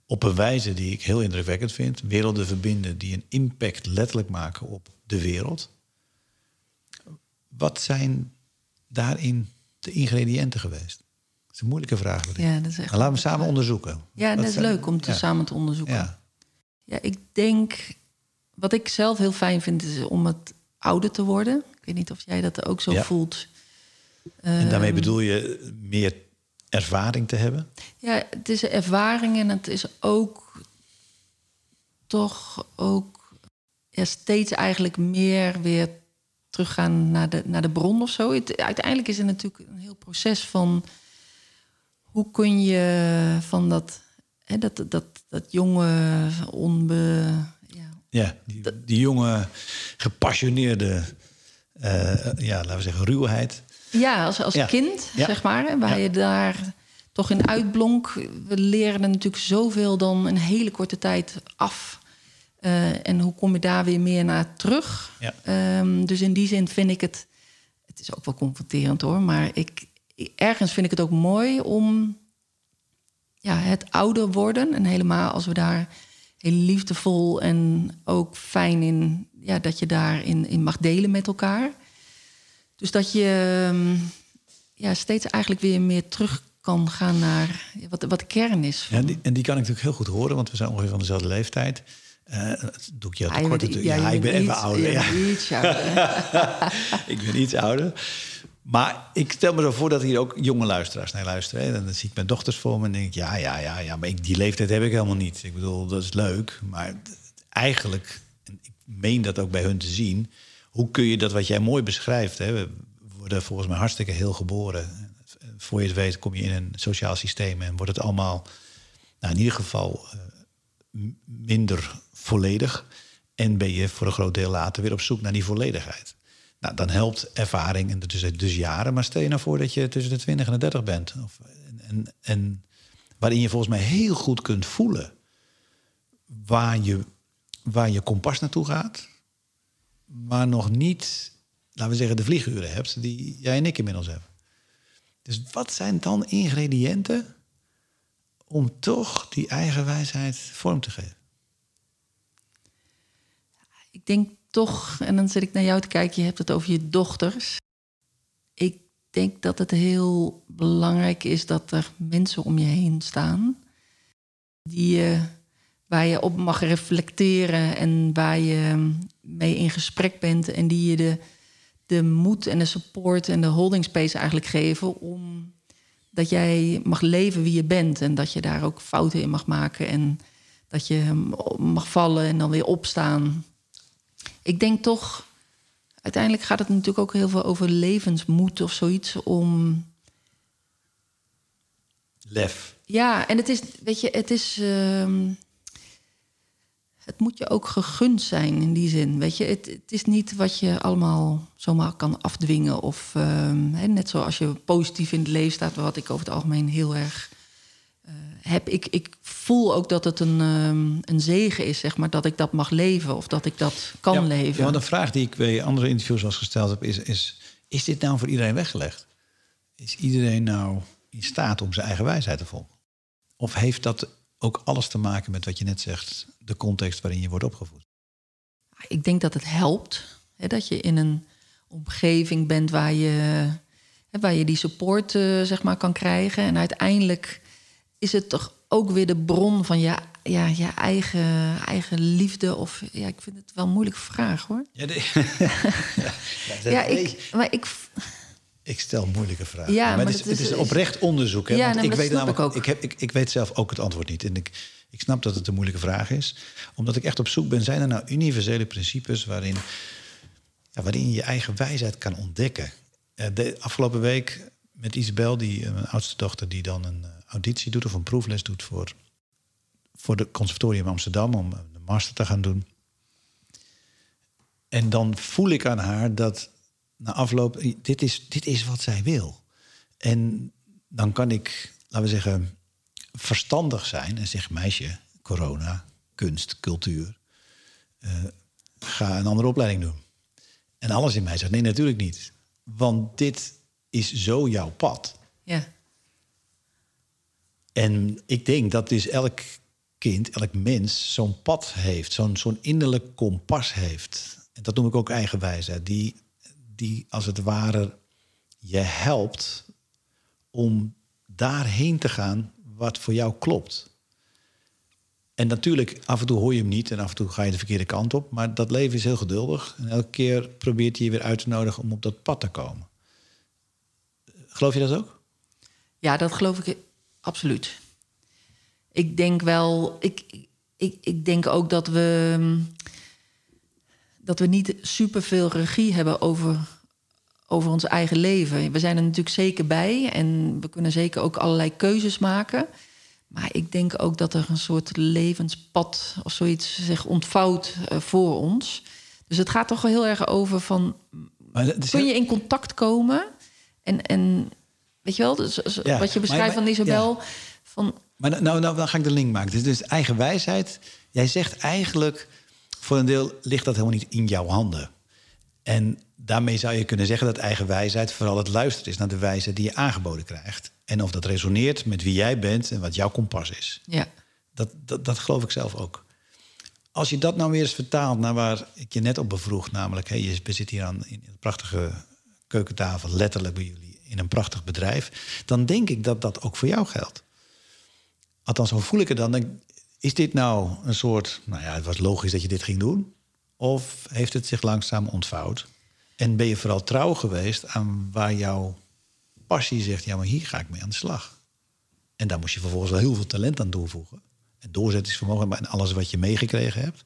op een wijze die ik heel indrukwekkend vind. Werelden verbinden die een impact letterlijk maken op de wereld. Wat zijn daarin de ingrediënten geweest? Dat is een moeilijke vraag. Ja, dat is echt maar laten we samen onderzoeken. Ja, dat is leuk om te samen te onderzoeken. Ja. ja, ik denk, wat ik zelf heel fijn vind, is om het ouder te worden. Ik weet niet of jij dat ook zo voelt. En daarmee ehm, bedoel je meer ervaring te hebben? Ja, het is ervaring en het is ook toch ook ja, steeds eigenlijk meer weer teruggaan naar de, naar de bron of zo. Het, uiteindelijk is het natuurlijk een heel proces van hoe kun je van dat, hè, dat, dat, dat jonge, onbe. Ja, die, die jonge, gepassioneerde, uh, ja, laten we zeggen, ruwheid ja, als, als kind, zeg maar. Waar je daar toch in uitblonk. We leren er natuurlijk zoveel dan een hele korte tijd af. Uh, en hoe kom je daar weer meer naar terug? Um, dus in die zin vind ik het... Het is ook wel confronterend hoor, maar ik, ergens vind ik het ook mooi om ja, het ouder worden. En helemaal als we daar heel liefdevol en ook fijn in... Ja, dat je daarin in mag delen met elkaar. Dus dat je ehm, ja, steeds eigenlijk weer meer terug kan gaan naar wat, wat de kern is. Ja, die, en die kan ik natuurlijk heel goed horen, want we zijn ongeveer van dezelfde leeftijd. Uh, doe ik je ja, tekort Ja, ja ik ben even ouder. Ja. Iets ouder. ik ben iets ouder. Maar ik stel me zo voor dat hier ook jonge luisteraars naar luisteren. En dan zie ik mijn dochters voor me en denk ik... ja, ja, ja, ja maar ik, die leeftijd heb ik helemaal niet. Ik bedoel, dat is leuk. Maar eigenlijk, en ik meen dat ook bij hun te zien hoe kun je dat wat jij mooi beschrijft? Hè? We worden volgens mij hartstikke heel geboren. Voor je het weet kom je in een sociaal systeem en wordt het allemaal, nou, in ieder geval, uh, minder volledig. En ben je voor een groot deel later weer op zoek naar die volledigheid. Nou, dan helpt ervaring en dus, dus jaren. Maar stel je nou voor dat je tussen de 20 en de 30 bent. Of, en, en waarin je volgens mij heel goed kunt voelen waar je, waar je kompas naartoe gaat maar nog niet, laten we zeggen, de vlieguren hebt die jij en ik inmiddels hebben. Dus wat zijn dan ingrediënten om toch die eigen wijsheid vorm te geven? Ik denk toch, en dan zit ik naar jou te kijken, je hebt het over je dochters. Ik denk dat het heel belangrijk is dat er mensen om je heen staan die je waar je op mag reflecteren en waar je mee in gesprek bent en die je de, de moed en de support en de holding space eigenlijk geven om dat jij mag leven wie je bent en dat je daar ook fouten in mag maken en dat je mag vallen en dan weer opstaan. Ik denk toch, uiteindelijk gaat het natuurlijk ook heel veel over levensmoed of zoiets om lef. Ja, en het is, weet je, het is. ehm, het moet je ook gegund zijn in die zin. Weet je, het, het is niet wat je allemaal zomaar kan afdwingen. Of ehm, hè, net zoals je positief in het leven staat, wat ik over het algemeen heel erg heb. Ik, ik voel ook dat het een, ehm, een zegen is, zeg maar, dat ik dat mag leven of dat ik dat kan ja, leven. Ja, want een vraag die ik bij andere interviews al gesteld heb, is, is: is dit nou voor iedereen weggelegd? Is iedereen nou in staat om zijn eigen wijsheid te volgen? Of heeft dat ook alles te maken met wat je net zegt, de context waarin je wordt opgevoed? Ik denk dat het helpt hè, dat je in een omgeving bent waar je, hè, waar je die support eh, zeg maar, kan krijgen. En uiteindelijk is het toch ook weer de bron van je, ja, je eigen, eigen liefde. Of ja, ik vind het wel een moeilijke vraag hoor. Ja, de- ja, Ja, dat- ik, maar ik, Ik stel moeilijke vragen. Ja, maar, maar het, is, oprecht onderzoek. Hè? Ja, Want nee, ik weet namelijk, ik ook. Ik, heb, ik, ik weet zelf ook het antwoord niet. En ik, ik snap dat het een moeilijke vraag is. Omdat ik echt op zoek ben, zijn er nou universele principes waarin, ja, waarin je je eigen wijsheid kan ontdekken? Eh, De afgelopen week met Isabel, die, eh, mijn oudste dochter, die dan een eh, auditie doet of een proefles doet voor, voor de Conservatorium Amsterdam om eh, de master te gaan doen. En dan voel ik aan haar dat na afloop, dit is, dit is wat zij wil. En dan kan ik, laten we zeggen, verstandig zijn en zeg, meisje, corona, kunst, cultuur, eh, ga een andere opleiding doen. En alles in mij zegt, nee, natuurlijk niet. Want dit is zo jouw pad. ja, En ik denk dat dus elk kind, elk mens zo'n pad heeft, zo'n zo'n innerlijk kompas heeft. En dat noem ik ook eigenwijsheid, die, die als het ware je helpt om daarheen te gaan wat voor jou klopt. En natuurlijk, af en toe hoor je hem niet en af en toe ga je de verkeerde kant op. Maar dat leven is heel geduldig. En elke keer probeert hij je weer uit te nodigen om op dat pad te komen. Geloof je dat ook? ja, dat geloof ik absoluut. Ik denk wel, ik, ik, ik denk ook dat we, mm, dat we niet superveel regie hebben over, over ons eigen leven. We zijn er natuurlijk zeker bij en we kunnen zeker ook allerlei keuzes maken. Maar ik denk ook dat er een soort levenspad of zoiets zich ontvouwt eh, voor ons. Dus het gaat toch wel heel erg over van kun je in contact komen en, en weet je wel, dus, dus Ja, wat je beschrijft maar- van Isabel, van Maar nou, nou, nou, dan ga ik de link maken. Dus, dus eigen wijsheid. Jij zegt eigenlijk, voor een deel ligt dat helemaal niet in jouw handen. En daarmee zou je kunnen zeggen dat eigen wijsheid vooral het luisteren is naar de wijsheid die je aangeboden krijgt. En of dat resoneert met wie jij bent en wat jouw kompas is. ja, Dat, dat, dat geloof ik zelf ook. Als je dat nou weer eens vertaalt naar waar ik je net op bevroeg, namelijk, hey, je- zitten hier aan in een prachtige keukentafel, letterlijk bij jullie, in een prachtig bedrijf, dan denk ik dat dat ook voor jou geldt. Althans, zo voel ik het dan. Is dit nou een soort, nou ja, het was logisch dat je dit ging doen? Of heeft het zich langzaam ontvouwd? En ben je vooral trouw geweest aan waar jouw passie zegt, ja, maar hier ga ik mee aan de slag. En daar moest je vervolgens wel heel veel talent aan toevoegen. En doorzettingsvermogen en alles wat je meegekregen hebt.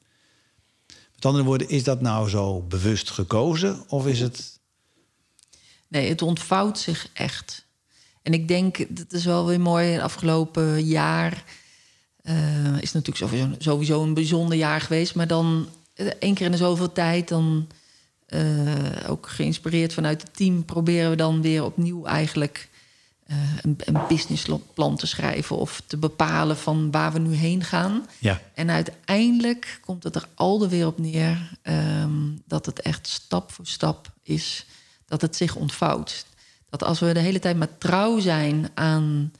Met andere woorden, is dat nou zo bewust gekozen? Of is het... nee, het ontvouwt zich echt. En ik denk, dat is wel weer mooi, het afgelopen jaar eh, is natuurlijk sowieso, sowieso een bijzonder jaar geweest, maar dan eh, één keer in de zoveel tijd, dan eh, ook geïnspireerd vanuit het team, proberen we dan weer opnieuw eigenlijk een, een businessplan te schrijven of te bepalen van waar we nu heen gaan. Ja, En uiteindelijk komt het er al weer op neer ehm, dat het echt stap voor stap is dat het zich ontvouwt. Dat als we de hele tijd maar trouw zijn aan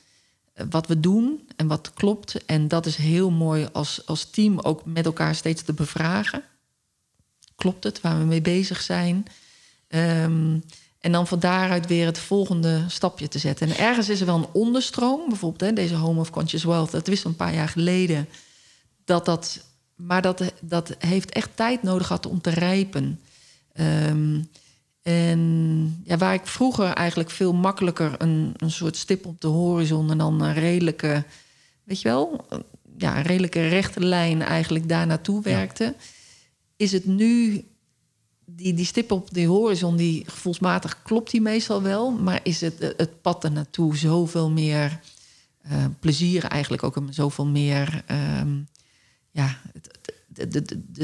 eh, wat we doen en wat klopt, en dat is heel mooi als, als team ook met elkaar steeds te bevragen. Klopt het waar we mee bezig zijn? Ehm, en dan van daaruit weer het volgende stapje te zetten. En ergens is er wel een onderstroom, bijvoorbeeld hè, deze Home of Conscious Wealth. Dat wist een paar jaar geleden dat dat. Maar dat, dat heeft echt tijd nodig gehad om te rijpen. Ehm, en ja, waar ik vroeger eigenlijk veel makkelijker een, een soort stip op de horizon en dan een redelijke, weet je wel, ja, een redelijke rechte lijn eigenlijk daar naartoe werkte, is het nu die, die stip op de horizon, die gevoelsmatig klopt die meestal wel, maar is het het pad er naartoe zoveel meer uh, plezier eigenlijk ook een zoveel meer. ehm, ja, de, de, de,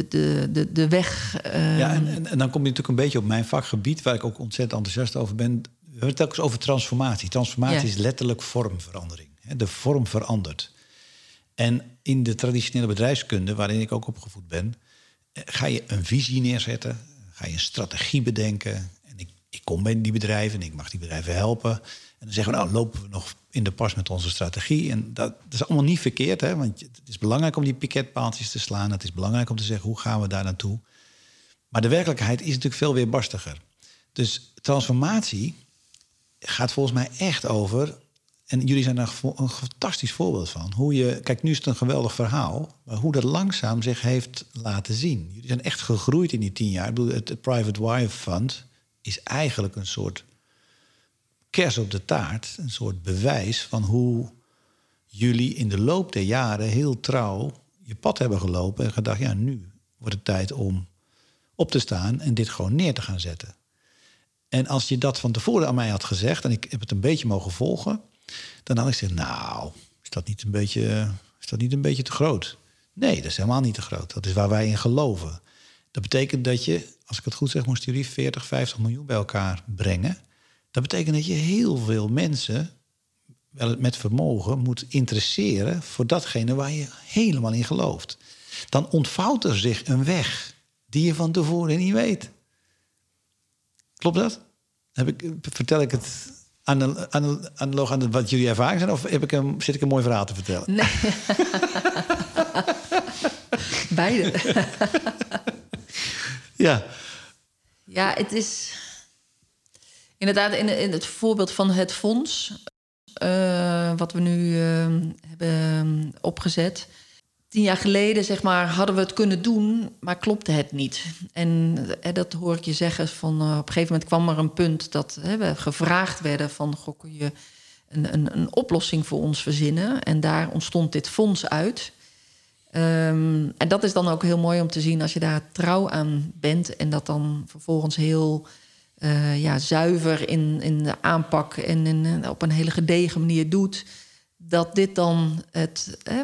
de, de, de weg. ehm, Ja, en, en, en dan kom je natuurlijk een beetje op mijn vakgebied, waar ik ook ontzettend enthousiast over ben. We hebben het telkens over transformatie. Transformatie Ja. is letterlijk vormverandering. De vorm verandert. En in de traditionele bedrijfskunde, waarin ik ook opgevoed ben, eh, ga je een visie neerzetten, ga je een strategie bedenken. En ik, ik kom bij die bedrijven en ik mag die bedrijven helpen. Dan zeggen we, nou lopen we nog in de pas met onze strategie. En dat, is allemaal niet verkeerd, hè? want het is belangrijk om die piketpaaltjes te slaan. Het is belangrijk om te zeggen, hoe gaan we daar naartoe? Maar de werkelijkheid is natuurlijk veel weerbarstiger. Dus transformatie gaat volgens mij echt over. En jullie zijn daar een fantastisch voorbeeld van. Hoe je, kijk, nu is het een geweldig verhaal. Maar hoe dat langzaam zich heeft laten zien. Jullie zijn echt gegroeid in die tien jaar. Ik bedoel, het, het Private Wire Fund is eigenlijk een soort kers op de taart. Een soort bewijs van hoe jullie in de loop der jaren heel trouw je pad hebben gelopen. En gedacht, ja, nu wordt het tijd om op te staan en dit gewoon neer te gaan zetten. En als je dat van tevoren aan mij had gezegd en ik heb het een beetje mogen volgen, dan had ik gezegd, nou, is dat niet een beetje, is dat niet een beetje te groot? Nee, dat is helemaal niet te groot. Dat is waar wij in geloven. Dat betekent dat je, als ik het goed zeg, moesten jullie 40, 50 miljoen bij elkaar brengen. Dat betekent dat je heel veel mensen wel met vermogen moet interesseren voor datgene waar je helemaal in gelooft. Dan ontvouwt er zich een weg die je van tevoren niet weet. Klopt dat? Heb ik, vertel ik het anal- anal- analoog aan wat jullie ervaring zijn? Of heb ik een, zit ik een mooi verhaal te vertellen? Nee. Beide. Ja, Ja, het is inderdaad in, in het voorbeeld van het fonds, eh, wat we nu eh, hebben opgezet. Tien jaar geleden, zeg maar, hadden we het kunnen doen, maar klopte het niet. En eh, dat hoor ik je zeggen. Van, eh, op een gegeven moment kwam er een punt dat hè, we gevraagd werden van, goh, kun je een, een, een oplossing voor ons verzinnen? En daar ontstond dit fonds uit. Ehm, en dat is dan ook heel mooi om te zien als je daar trouw aan bent en dat dan vervolgens heel eh, ja, zuiver in, in de aanpak en in, op een hele gedegen manier doet. Dat dit dan het, eh,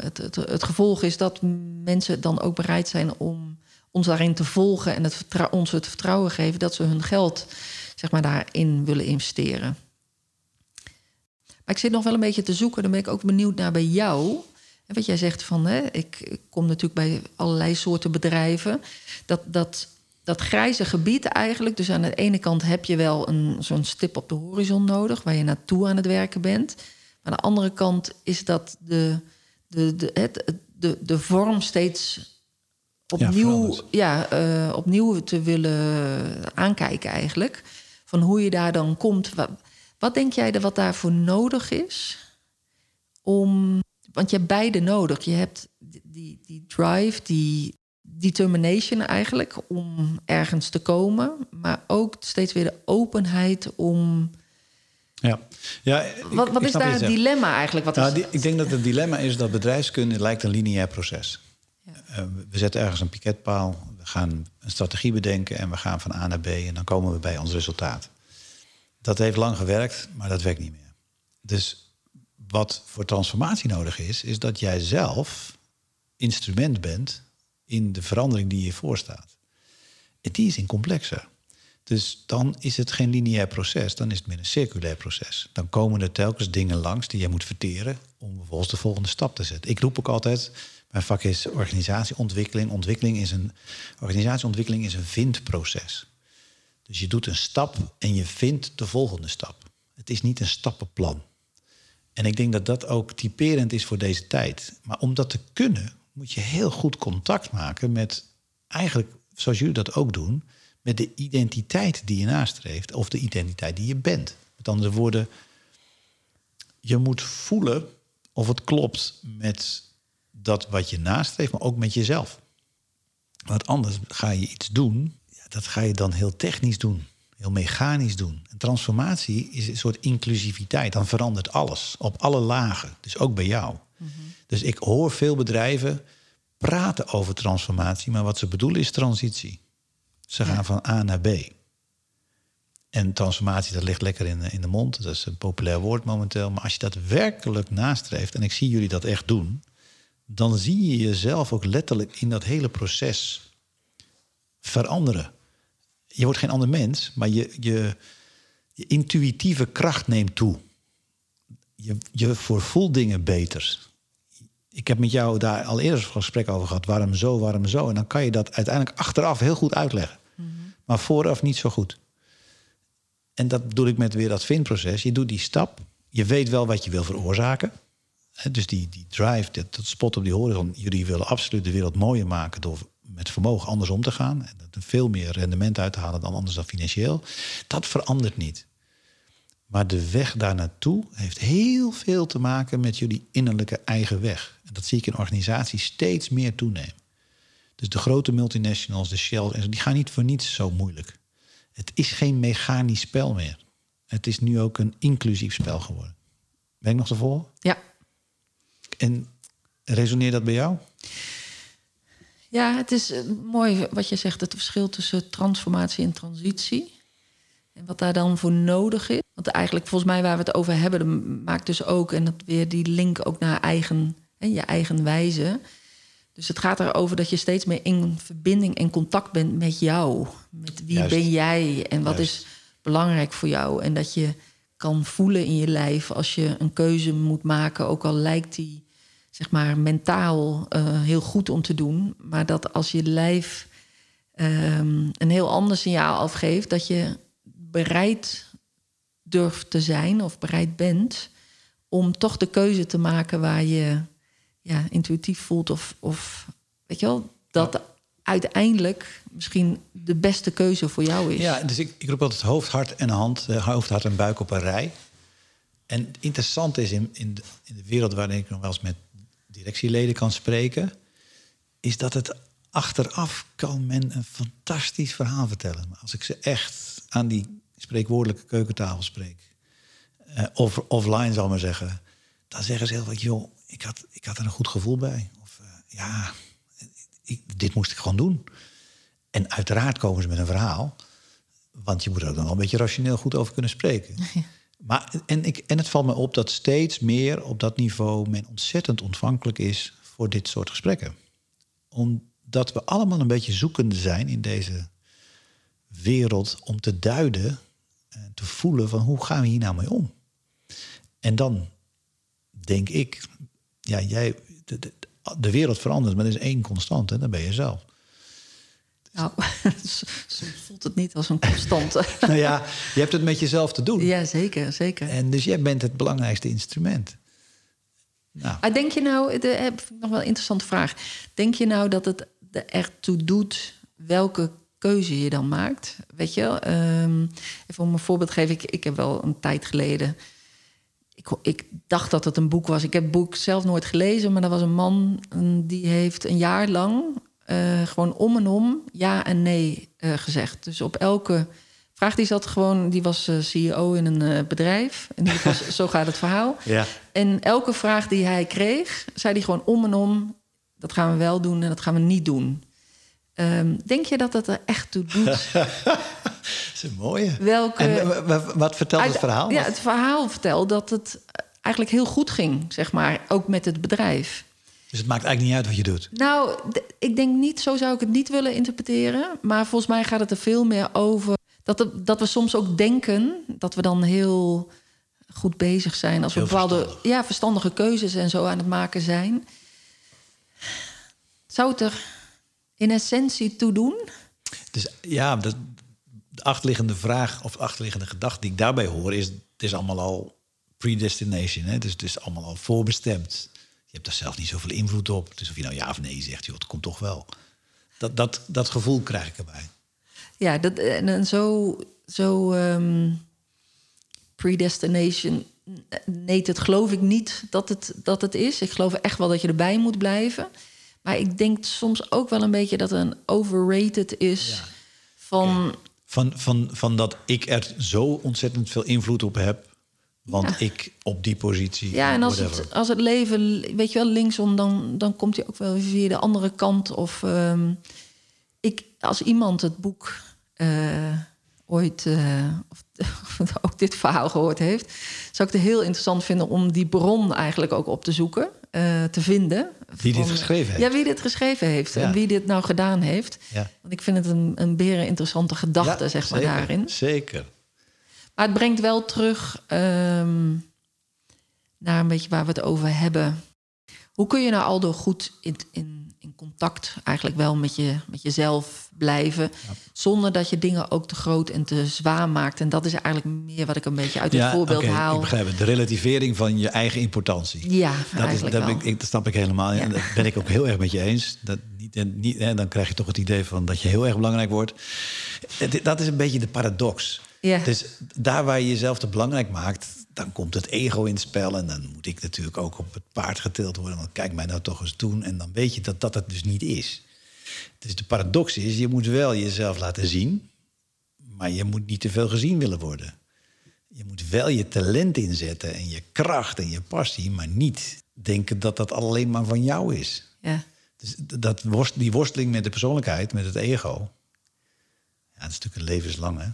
het, het, het gevolg is dat mensen dan ook bereid zijn om ons daarin te volgen en het ons het vertrouwen geven dat ze hun geld zeg maar, daarin willen investeren. Maar ik zit nog wel een beetje te zoeken. Dan ben ik ook benieuwd naar bij jou. En wat jij zegt van, hè, ik, ik kom natuurlijk bij allerlei soorten bedrijven. Dat, dat, dat grijze gebied eigenlijk. Dus aan de ene kant heb je wel een, zo'n stip op de horizon nodig... waar je naartoe aan het werken bent. Maar aan de andere kant is dat de, de, de, het, de, de vorm steeds opnieuw, ja, eh, opnieuw te willen aankijken eigenlijk. Van hoe je daar dan komt. Wat, wat denk jij wat daarvoor nodig is? Om, want je hebt beide nodig. Je hebt die, die drive, die determination eigenlijk om ergens te komen. Maar ook steeds weer de openheid om... ja. ja ik- Wat, wat ik is daar het dilemma eigenlijk? Wat Nou, is die- ik denk dat het dilemma is dat bedrijfskunde lijkt een lineair proces. Eh, we zetten ergens een piketpaal, we gaan een strategie bedenken en we gaan van A naar B en dan komen we bij ons resultaat. Dat heeft lang gewerkt, maar dat werkt niet meer. Dus wat voor transformatie nodig is, is dat jij zelf instrument bent in de verandering die je voorstaat. En die is in complexer. Dus dan is het geen lineair proces, dan is het meer een circulair proces. Dan komen er telkens dingen langs die je moet verteren om vervolgens de volgende stap te zetten. Ik roep ook altijd, mijn vak is organisatieontwikkeling. Ontwikkeling is een, organisatieontwikkeling is een vindproces. Dus je doet een stap en je vindt de volgende stap. Het is niet een stappenplan. En ik denk dat dat ook typerend is voor deze tijd. Maar om dat te kunnen, moet je heel goed contact maken met, eigenlijk zoals jullie dat ook doen, met de identiteit die je nastreeft of de identiteit die je bent. Met andere woorden, je moet voelen of het klopt met dat wat je nastreeft, maar ook met jezelf. Want anders ga je iets doen, dat ga je dan heel technisch doen, heel mechanisch doen. En transformatie is een soort inclusiviteit. Dan verandert alles op alle lagen, dus ook bij jou. Dus ik hoor veel bedrijven praten over transformatie, maar wat ze bedoelen is transitie. Ze gaan van A naar B. En transformatie, dat ligt lekker in, in de mond. Dat is een populair woord momenteel. Maar als je dat werkelijk nastreeft, en ik zie jullie dat echt doen, dan zie je jezelf ook letterlijk in dat hele proces veranderen. Je wordt geen ander mens, maar je, je, je intuïtieve kracht neemt toe. Je, je voorvoelt dingen beter. Ik heb met jou daar al eerder een gesprek over gehad. Waarom zo, waarom zo? En dan kan je dat uiteindelijk achteraf heel goed uitleggen. Maar vooraf niet zo goed. En dat bedoel ik met weer dat vindproces. Je doet die stap. Je weet wel wat je wil veroorzaken. Dus die, die drive, dat, dat spot op die horizon. Jullie willen absoluut de wereld mooier maken door met vermogen anders om te gaan. En er veel meer rendement uit te halen dan anders dan financieel. Dat verandert niet. Maar de weg daar naartoe heeft heel veel te maken met jullie innerlijke eigen weg. En dat zie ik in organisaties steeds meer toenemen. Dus de grote multinationals, de Shell, die gaan niet voor niets zo moeilijk. Het is geen mechanisch spel meer. Het is nu ook een inclusief spel geworden. Ben ik nog te volgen? Ja. En resoneert dat bij jou? Ja, het is eh, mooi wat je zegt, het verschil tussen transformatie en transitie. En wat daar dan voor nodig is. Want eigenlijk, volgens mij, waar we het over hebben, dat maakt dus ook, en dat weer die link ook naar eigen, hè, je eigen wijze. Dus het gaat erover dat je steeds meer in verbinding en contact bent met jou. Met wie Juist. ben jij en wat Juist. is belangrijk voor jou. En dat je kan voelen in je lijf als je een keuze moet maken, ook al lijkt die zeg maar mentaal eh, heel goed om te doen, maar dat als je lijf ehm, een heel ander signaal afgeeft, dat je bereid durft te zijn of bereid bent om toch de keuze te maken waar je ja, intuïtief voelt of, of weet je wel, dat uiteindelijk misschien de beste keuze voor jou is. Ja, dus ik, ik roep altijd hoofd, hart en hand, eh, hoofd, hart en buik op een rij. En het interessante is in, in, de, in de wereld waarin ik nog wel eens met directieleden kan spreken, is dat het achteraf kan men een fantastisch verhaal vertellen. Maar als ik ze echt aan die spreekwoordelijke keukentafel spreek, eh, of offline zal ik maar zeggen, dan zeggen ze heel vaak, joh, ik had, ik had er een goed gevoel bij. Of eh, ja, ik, dit moest ik gewoon doen. En uiteraard komen ze met een verhaal. Want je moet er ook dan wel een beetje rationeel goed over kunnen spreken. Maar, en, ik, en het valt me op dat steeds meer op dat niveau men ontzettend ontvankelijk is voor dit soort gesprekken. Omdat we allemaal een beetje zoekende zijn in deze wereld om te duiden en te voelen van hoe gaan we hier nou mee om. En dan denk ik, ja, jij, de, de, de wereld verandert, maar er is één constant en dat ben je zelf. Nou, soms voelt het niet als een constante. nou ja, je hebt het met jezelf te doen. ja, zeker, zeker. En dus jij bent het belangrijkste instrument. Nou, Maar denk je nou, de, heb ik nog wel een interessante vraag. Denk je nou dat het er ertoe doet welke keuze je dan maakt? Weet je? Ehm, even om een voorbeeld te geven. Ik, ik heb wel een tijd geleden. Ik, ik dacht dat het een boek was. Ik heb het boek zelf nooit gelezen, maar er was een man die heeft een jaar lang eh, gewoon om en om ja en nee eh, gezegd. Dus op elke vraag die zat gewoon, die was eh, CEO in een bedrijf. En die was, zo gaat het verhaal. ja. En elke vraag die hij kreeg, zei hij gewoon om en om: dat gaan we wel doen en dat gaan we niet doen. Ehm, denk je dat het er echt toe doet? dat is een mooie. Welke, En eh, wa- wa- wat vertelt het uit- verhaal? Ja, het verhaal vertelt dat het eigenlijk heel goed ging, zeg maar, ook met het bedrijf. Dus het maakt eigenlijk niet uit wat je doet. Nou, ik denk niet, zo zou ik het niet willen interpreteren. Maar volgens mij gaat het er veel meer over dat, het- dat we soms ook denken dat we dan heel goed bezig zijn als we bepaalde verstandig. ja, verstandige keuzes en zo aan het maken zijn. Zou het er in essentie toe doen? Dus ja, de, de achterliggende vraag of de achterliggende gedachte die ik daarbij hoor is: het is allemaal al predestination. Hè? Dus het is allemaal al voorbestemd. Je hebt daar zelf niet zoveel invloed op. Dus of je nou ja of nee zegt, joh, het komt toch wel. Dat, dat, dat gevoel krijg ik erbij. Ja, dat, en, en zo, zo ehm, predestination. Nee, dat geloof ik niet dat het, dat het is. Ik geloof echt wel dat je erbij moet blijven. Maar ik denk soms ook wel een beetje dat er een overrated is Ja. van. Van, van, van dat ik er zo ontzettend veel invloed op heb. Want Ja. ik op die positie. Ja, en als whatever. het, als het leven, weet je wel, linksom, dan, dan komt hij ook wel via de andere kant. Of ehm, ik, als iemand het boek eh, ooit uh, of, ook dit verhaal gehoord heeft, zou ik het heel interessant vinden om die bron eigenlijk ook op te zoeken, uh, te vinden. Wie dit geschreven heeft. Ja, wie dit geschreven heeft en wie dit nou gedaan heeft. Ja. Want ik vind het een, een beren interessante gedachte, zeg maar, zeker, daarin. Zeker. Maar het brengt wel terug um, naar een beetje waar we het over hebben. Hoe kun je nou Aldo goed in, in contact eigenlijk wel met, je, met jezelf blijven... zonder dat je dingen ook te groot en te zwaar maakt? En dat is eigenlijk meer wat ik een beetje uit het ja, voorbeeld okay, haal. Ik begrijp het. De relativering van je eigen importantie. Ja, dat, is, dat, ik, dat snap ik helemaal. Ja. En dat ben ik ook heel erg met je eens. Dat niet, niet, hè, dan krijg je toch het idee van dat je heel erg belangrijk wordt. Dat is een beetje de paradox. Ja. Dus daar waar je jezelf te belangrijk maakt, dan komt het ego in het spel. En dan moet ik natuurlijk ook op het paard getild worden. Want kijk mij nou toch eens doen. En dan weet je dat dat het dus niet is. Dus de paradox is, je moet wel jezelf laten zien. Maar je moet niet te veel gezien willen worden. Je moet wel je talent inzetten en je kracht en je passie. Maar niet denken dat dat alleen maar van jou is. Ja. Dus dat worst, die worsteling met de persoonlijkheid, met het ego. Ja, dat is natuurlijk een levenslang, hè?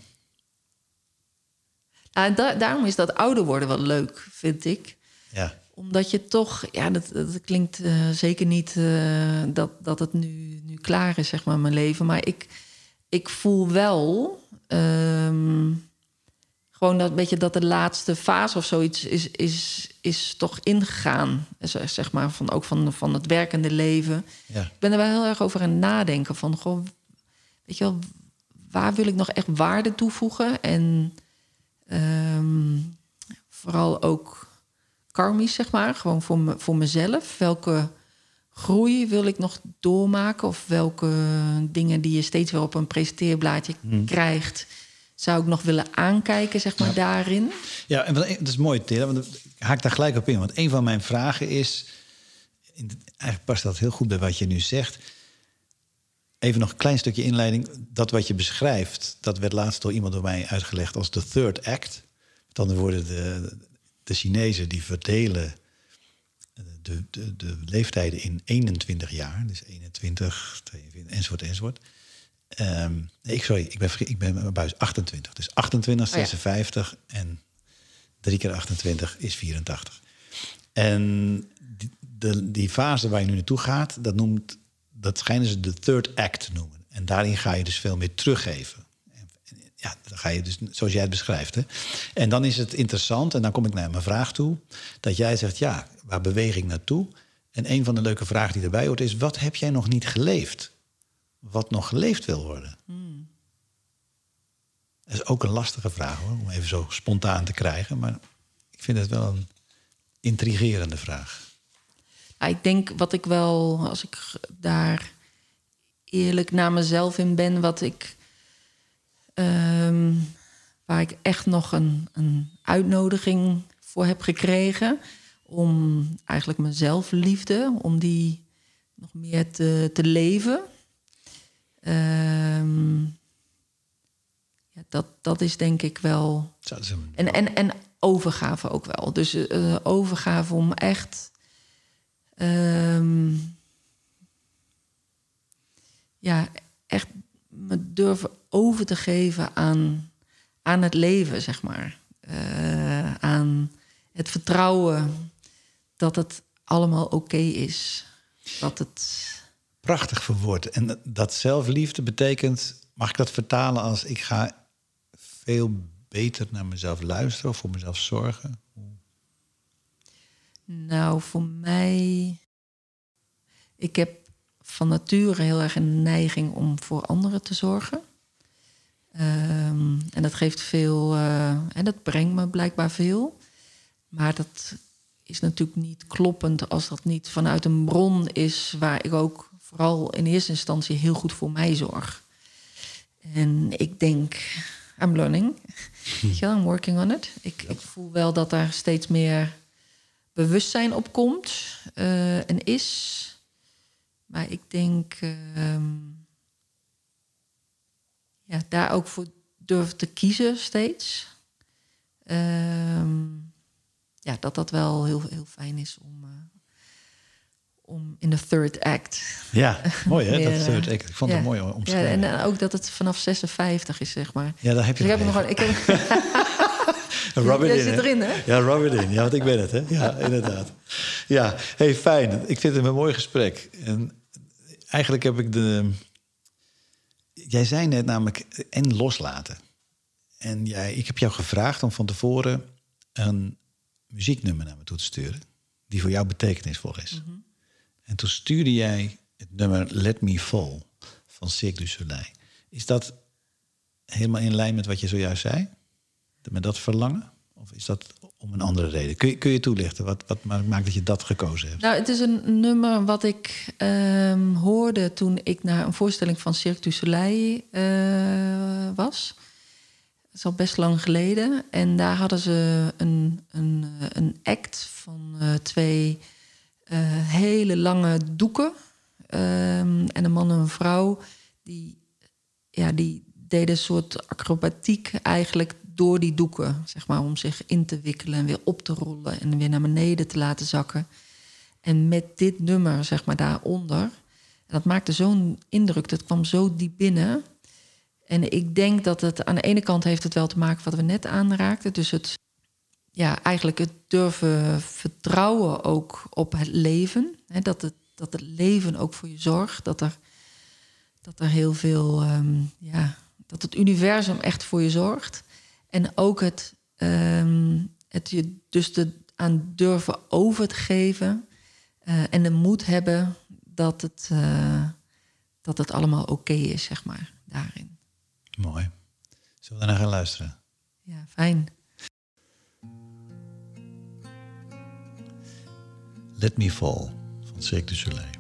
Da daarom is dat ouder worden wel leuk, vind ik. Ja. Omdat je toch, ja, dat, dat klinkt uh, zeker niet uh, dat, dat het nu, nu klaar is, zeg maar, mijn leven. Maar ik, ik voel wel um, gewoon dat beetje dat de laatste fase of zoiets is, is, is toch ingegaan. Zeg maar, van, ook van, van het werkende leven. Ja. Ik ben er wel heel erg over aan het nadenken. Van, goh, weet je wel, waar wil ik nog echt waarde toevoegen? En um, vooral ook karmisch, zeg maar. Gewoon voor, me, voor mezelf. Welke groei wil ik nog doormaken? Of welke dingen die je steeds weer op een presenteerblaadje Hmm. krijgt... zou ik nog willen aankijken, zeg maar, Ja. daarin? Ja, en dat is mooi, Tera, want ik haak daar gelijk op in. Want een van mijn vragen is... Eigenlijk past dat heel goed bij wat je nu zegt. Even nog een klein stukje inleiding. Dat wat je beschrijft, dat werd laatst door iemand door mij uitgelegd als de third act. Met andere woorden, de, de Chinezen die verdelen de, de, de leeftijden in 21 jaar. Dus 21, 22, enzovoort, enzovoort. Nee, ik, sorry, ik ben, ik ben mijn buis 28. Dus 28, Oh ja. 56 en 3 keer 28 is 84. En die, de, die fase waar je nu naartoe gaat, dat, noemt, dat schijnen ze de third act te noemen. En daarin ga je dus veel meer teruggeven. En- en Ja, dan ga je dus, zoals jij het beschrijft. Hè? En dan is het interessant, en dan kom ik naar mijn vraag toe, dat jij zegt, ja, waar beweeg ik naartoe? En een van de leuke vragen die erbij hoort is, wat heb jij nog niet geleefd? Wat nog geleefd wil worden? Dat is ook een lastige vraag hoor, om even zo spontaan te krijgen. Maar ik vind het wel een intrigerende vraag. Ik denk wat ik wel, als ik daar eerlijk naar mezelf in ben, wat ik. ehm, waar ik echt nog een, een uitnodiging voor heb gekregen. Om eigenlijk mijn zelfliefde, om die nog meer te, te leven. Ehm, ja, dat, dat is denk ik wel. En, en, en overgave ook wel. Dus eh, overgave om echt. Ehm, ja, echt me durven over te geven aan, aan het leven, zeg maar. Eh, aan het vertrouwen dat het allemaal oké is. Dat het. prachtig verwoord. En dat- dat zelfliefde betekent, mag ik dat vertalen als ik ga veel beter naar mezelf luisteren of voor mezelf zorgen? Nou, voor mij. Ik heb van nature heel erg een neiging om voor anderen te zorgen. Ehm, en dat geeft veel. eh, en dat brengt me blijkbaar veel. Maar dat is natuurlijk niet kloppend als dat niet vanuit een bron is waar ik ook vooral in eerste instantie heel goed voor mij zorg. En ik denk, I'm learning. Wel, I'm working on it. Ik, ik voel wel dat daar steeds meer bewustzijn op komt eh, en is. Maar ik denk ehm, ja, daar ook voor durf te kiezen steeds. Ehm, ja, dat dat wel heel, heel fijn is om, eh, om in de third act. Ja, mooi hè, dat third eh, act. Ik vond ja. het mooi Ja, omschreven. en eh, ook dat het vanaf 56 is, zeg maar. Ja, daar heb je Dus ik heb nog gewoon. Ik heb, Rub it Jij in, zit erin, hè? Ja, rub it in. Ja, want ik ben het, hè? Ja, inderdaad. Ja, hey, fijn. Ik vind het een mooi gesprek. En eigenlijk heb ik de... Jij zei net namelijk en loslaten. En jij, ik heb jou gevraagd om van tevoren een muzieknummer naar me toe te sturen... die voor jou betekenisvol is. En toen stuurde jij het nummer Let Me Fall van Cirque du Soleil. Is dat helemaal in lijn met wat je zojuist zei? Met dat verlangen? Of is dat om een andere reden? Kun je, kun je toelichten? Wat, wat ma- maakt dat je dat gekozen hebt? Nou, het is een nummer wat ik ehm, hoorde toen ik naar een voorstelling van Cirque du Soleil eh, was. Dat is al best lang geleden. En daar hadden ze een, een, een act van eh, twee eh, hele lange doeken. Ehm, en een man en een vrouw. Die, ja, die deden een soort acrobatiek eigenlijk door die doeken. Zeg maar, om zich in te wikkelen en weer op te rollen. En weer naar beneden te laten zakken. En met dit nummer, zeg maar, daaronder. En dat maakte zo'n indruk. Dat kwam zo diep binnen. En ik denk dat het aan de ene kant heeft het wel te maken wat we net aanraakten. Dus het, ja, eigenlijk het durven vertrouwen ook op het leven. Dat, het, dat het leven ook voor je zorgt. Dat er, dat er heel veel, ehm, ja, dat het universum echt voor je zorgt. En ook het, ehm, het je dus de, aan durven over te geven. eh, en de moed hebben dat het, eh, dat het allemaal oké is, zeg maar, daarin. Mooi. Zullen we daarna gaan luisteren? Ja, fijn. Let Me Fall van Cirque du Soleil.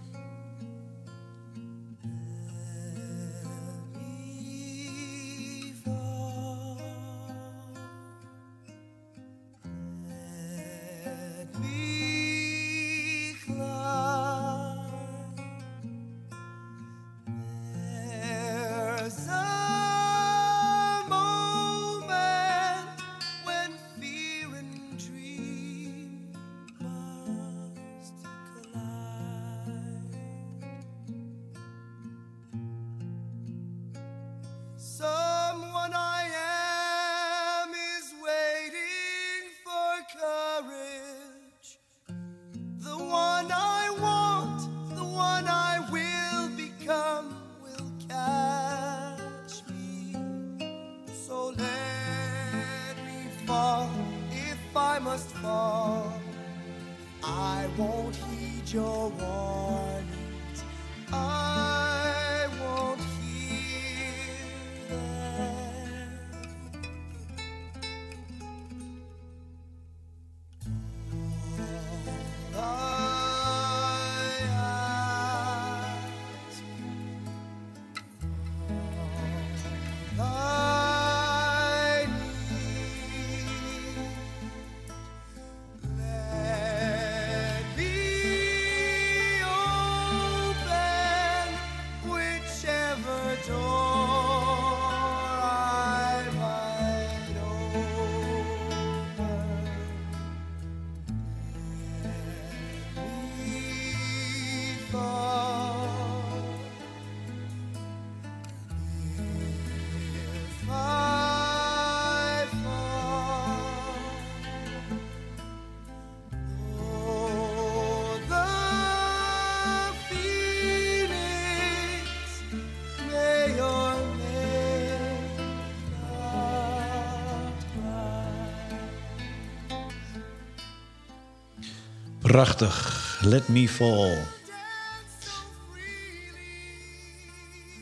Prachtig. Let Me Fall.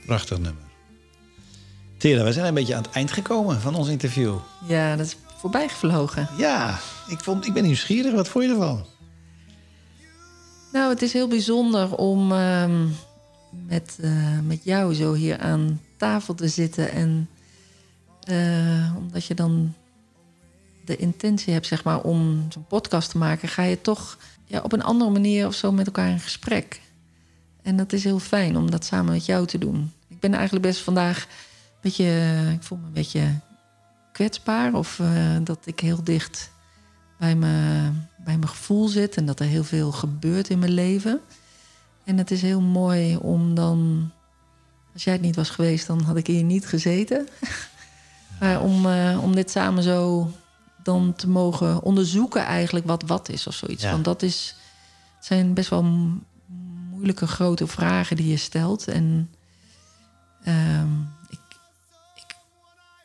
Prachtig nummer. Tera, we zijn een beetje aan het eind gekomen van ons interview. Ja, dat is voorbij gevlogen. Ja, ik, vond, ik ben nieuwsgierig. Wat vond je ervan? Nou, het is heel bijzonder om ehm, met, eh, met jou zo hier aan tafel te zitten. En eh, omdat je dan de intentie hebt, zeg maar, om zo'n podcast te maken, ga je toch ja, op een andere manier of zo met elkaar in gesprek. En dat is heel fijn om dat samen met jou te doen. Ik ben eigenlijk best vandaag een beetje, ik voel me een beetje kwetsbaar. Of eh, dat ik heel dicht bij, me, bij mijn gevoel zit en dat er heel veel gebeurt in mijn leven. En het is heel mooi om dan... Als jij het niet was geweest, dan had ik hier niet gezeten. maar om, eh, om dit samen zo dan te mogen onderzoeken eigenlijk wat wat is of zoiets. Ja. Want dat is, het zijn best wel moeilijke grote vragen die je stelt. En ehm, ik, ik,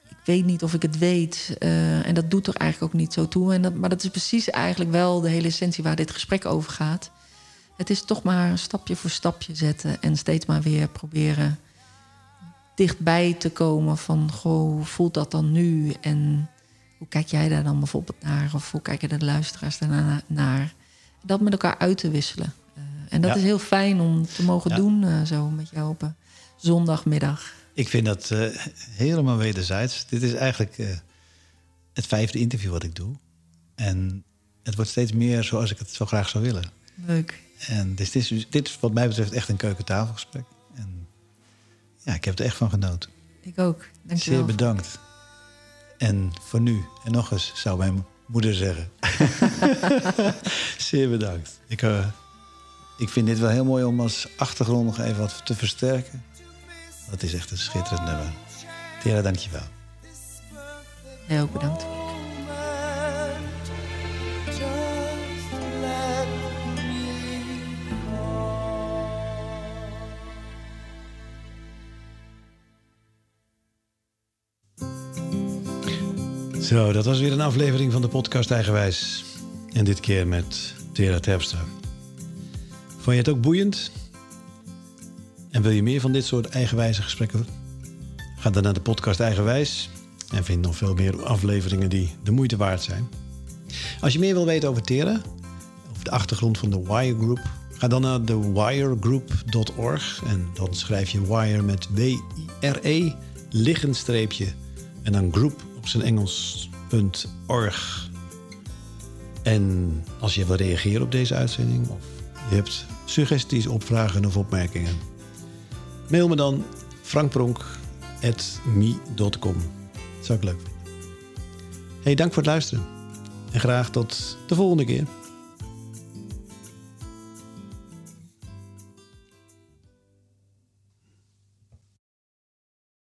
ik weet niet of ik het weet. eh, en dat doet er eigenlijk ook niet zo toe. En dat, maar dat is precies eigenlijk wel de hele essentie waar dit gesprek over gaat. Het is toch maar stapje voor stapje zetten en steeds maar weer proberen dichtbij te komen van, goh, hoe voelt dat dan nu? En hoe kijk jij daar dan bijvoorbeeld naar? Of hoe kijken de luisteraars daarna naar? Dat met elkaar uit te wisselen. Eh, en dat Ja. is heel fijn om te mogen Ja. doen eh, zo met jou op een zondagmiddag. Ik vind dat eh, helemaal wederzijds. Dit is eigenlijk het vijfde interview wat ik doe. En het wordt steeds meer zoals ik het zo graag zou willen. Leuk. En dus dit, is, dit is wat mij betreft echt een keukentafelgesprek. En ja, ik heb er echt van genoten. Ik ook. Dankjewel. Zeer bedankt. En voor nu, en nog eens, zou mijn moeder zeggen. Zeer bedankt. Ik, eh, ik vind dit wel heel mooi om als achtergrond nog even wat te versterken. Dat is echt een schitterend nummer. Tera, dankjewel. Jij ook bedankt. Zo, dat was weer een aflevering van de podcast Eigenwijs. En dit keer met Tera Terpstra. Vond je het ook boeiend? En wil je meer van dit soort eigenwijze gesprekken? Ga dan naar de podcast Eigenwijs en vind nog veel meer afleveringen die de moeite waard zijn. Als je meer wil weten over Tera, over de achtergrond van de Wire Group, ga dan naar thewiregroup.org en dan schrijf je Wire met W-I-R-E, liggend streepje en dan group op zijn Engels.org. En als je wil reageren op deze uitzending of je hebt suggesties, opvragen of opmerkingen, mail me dan frankpronk.me.com. Dat zou ik leuk vinden. Hey, dank voor het luisteren. En graag tot de volgende keer.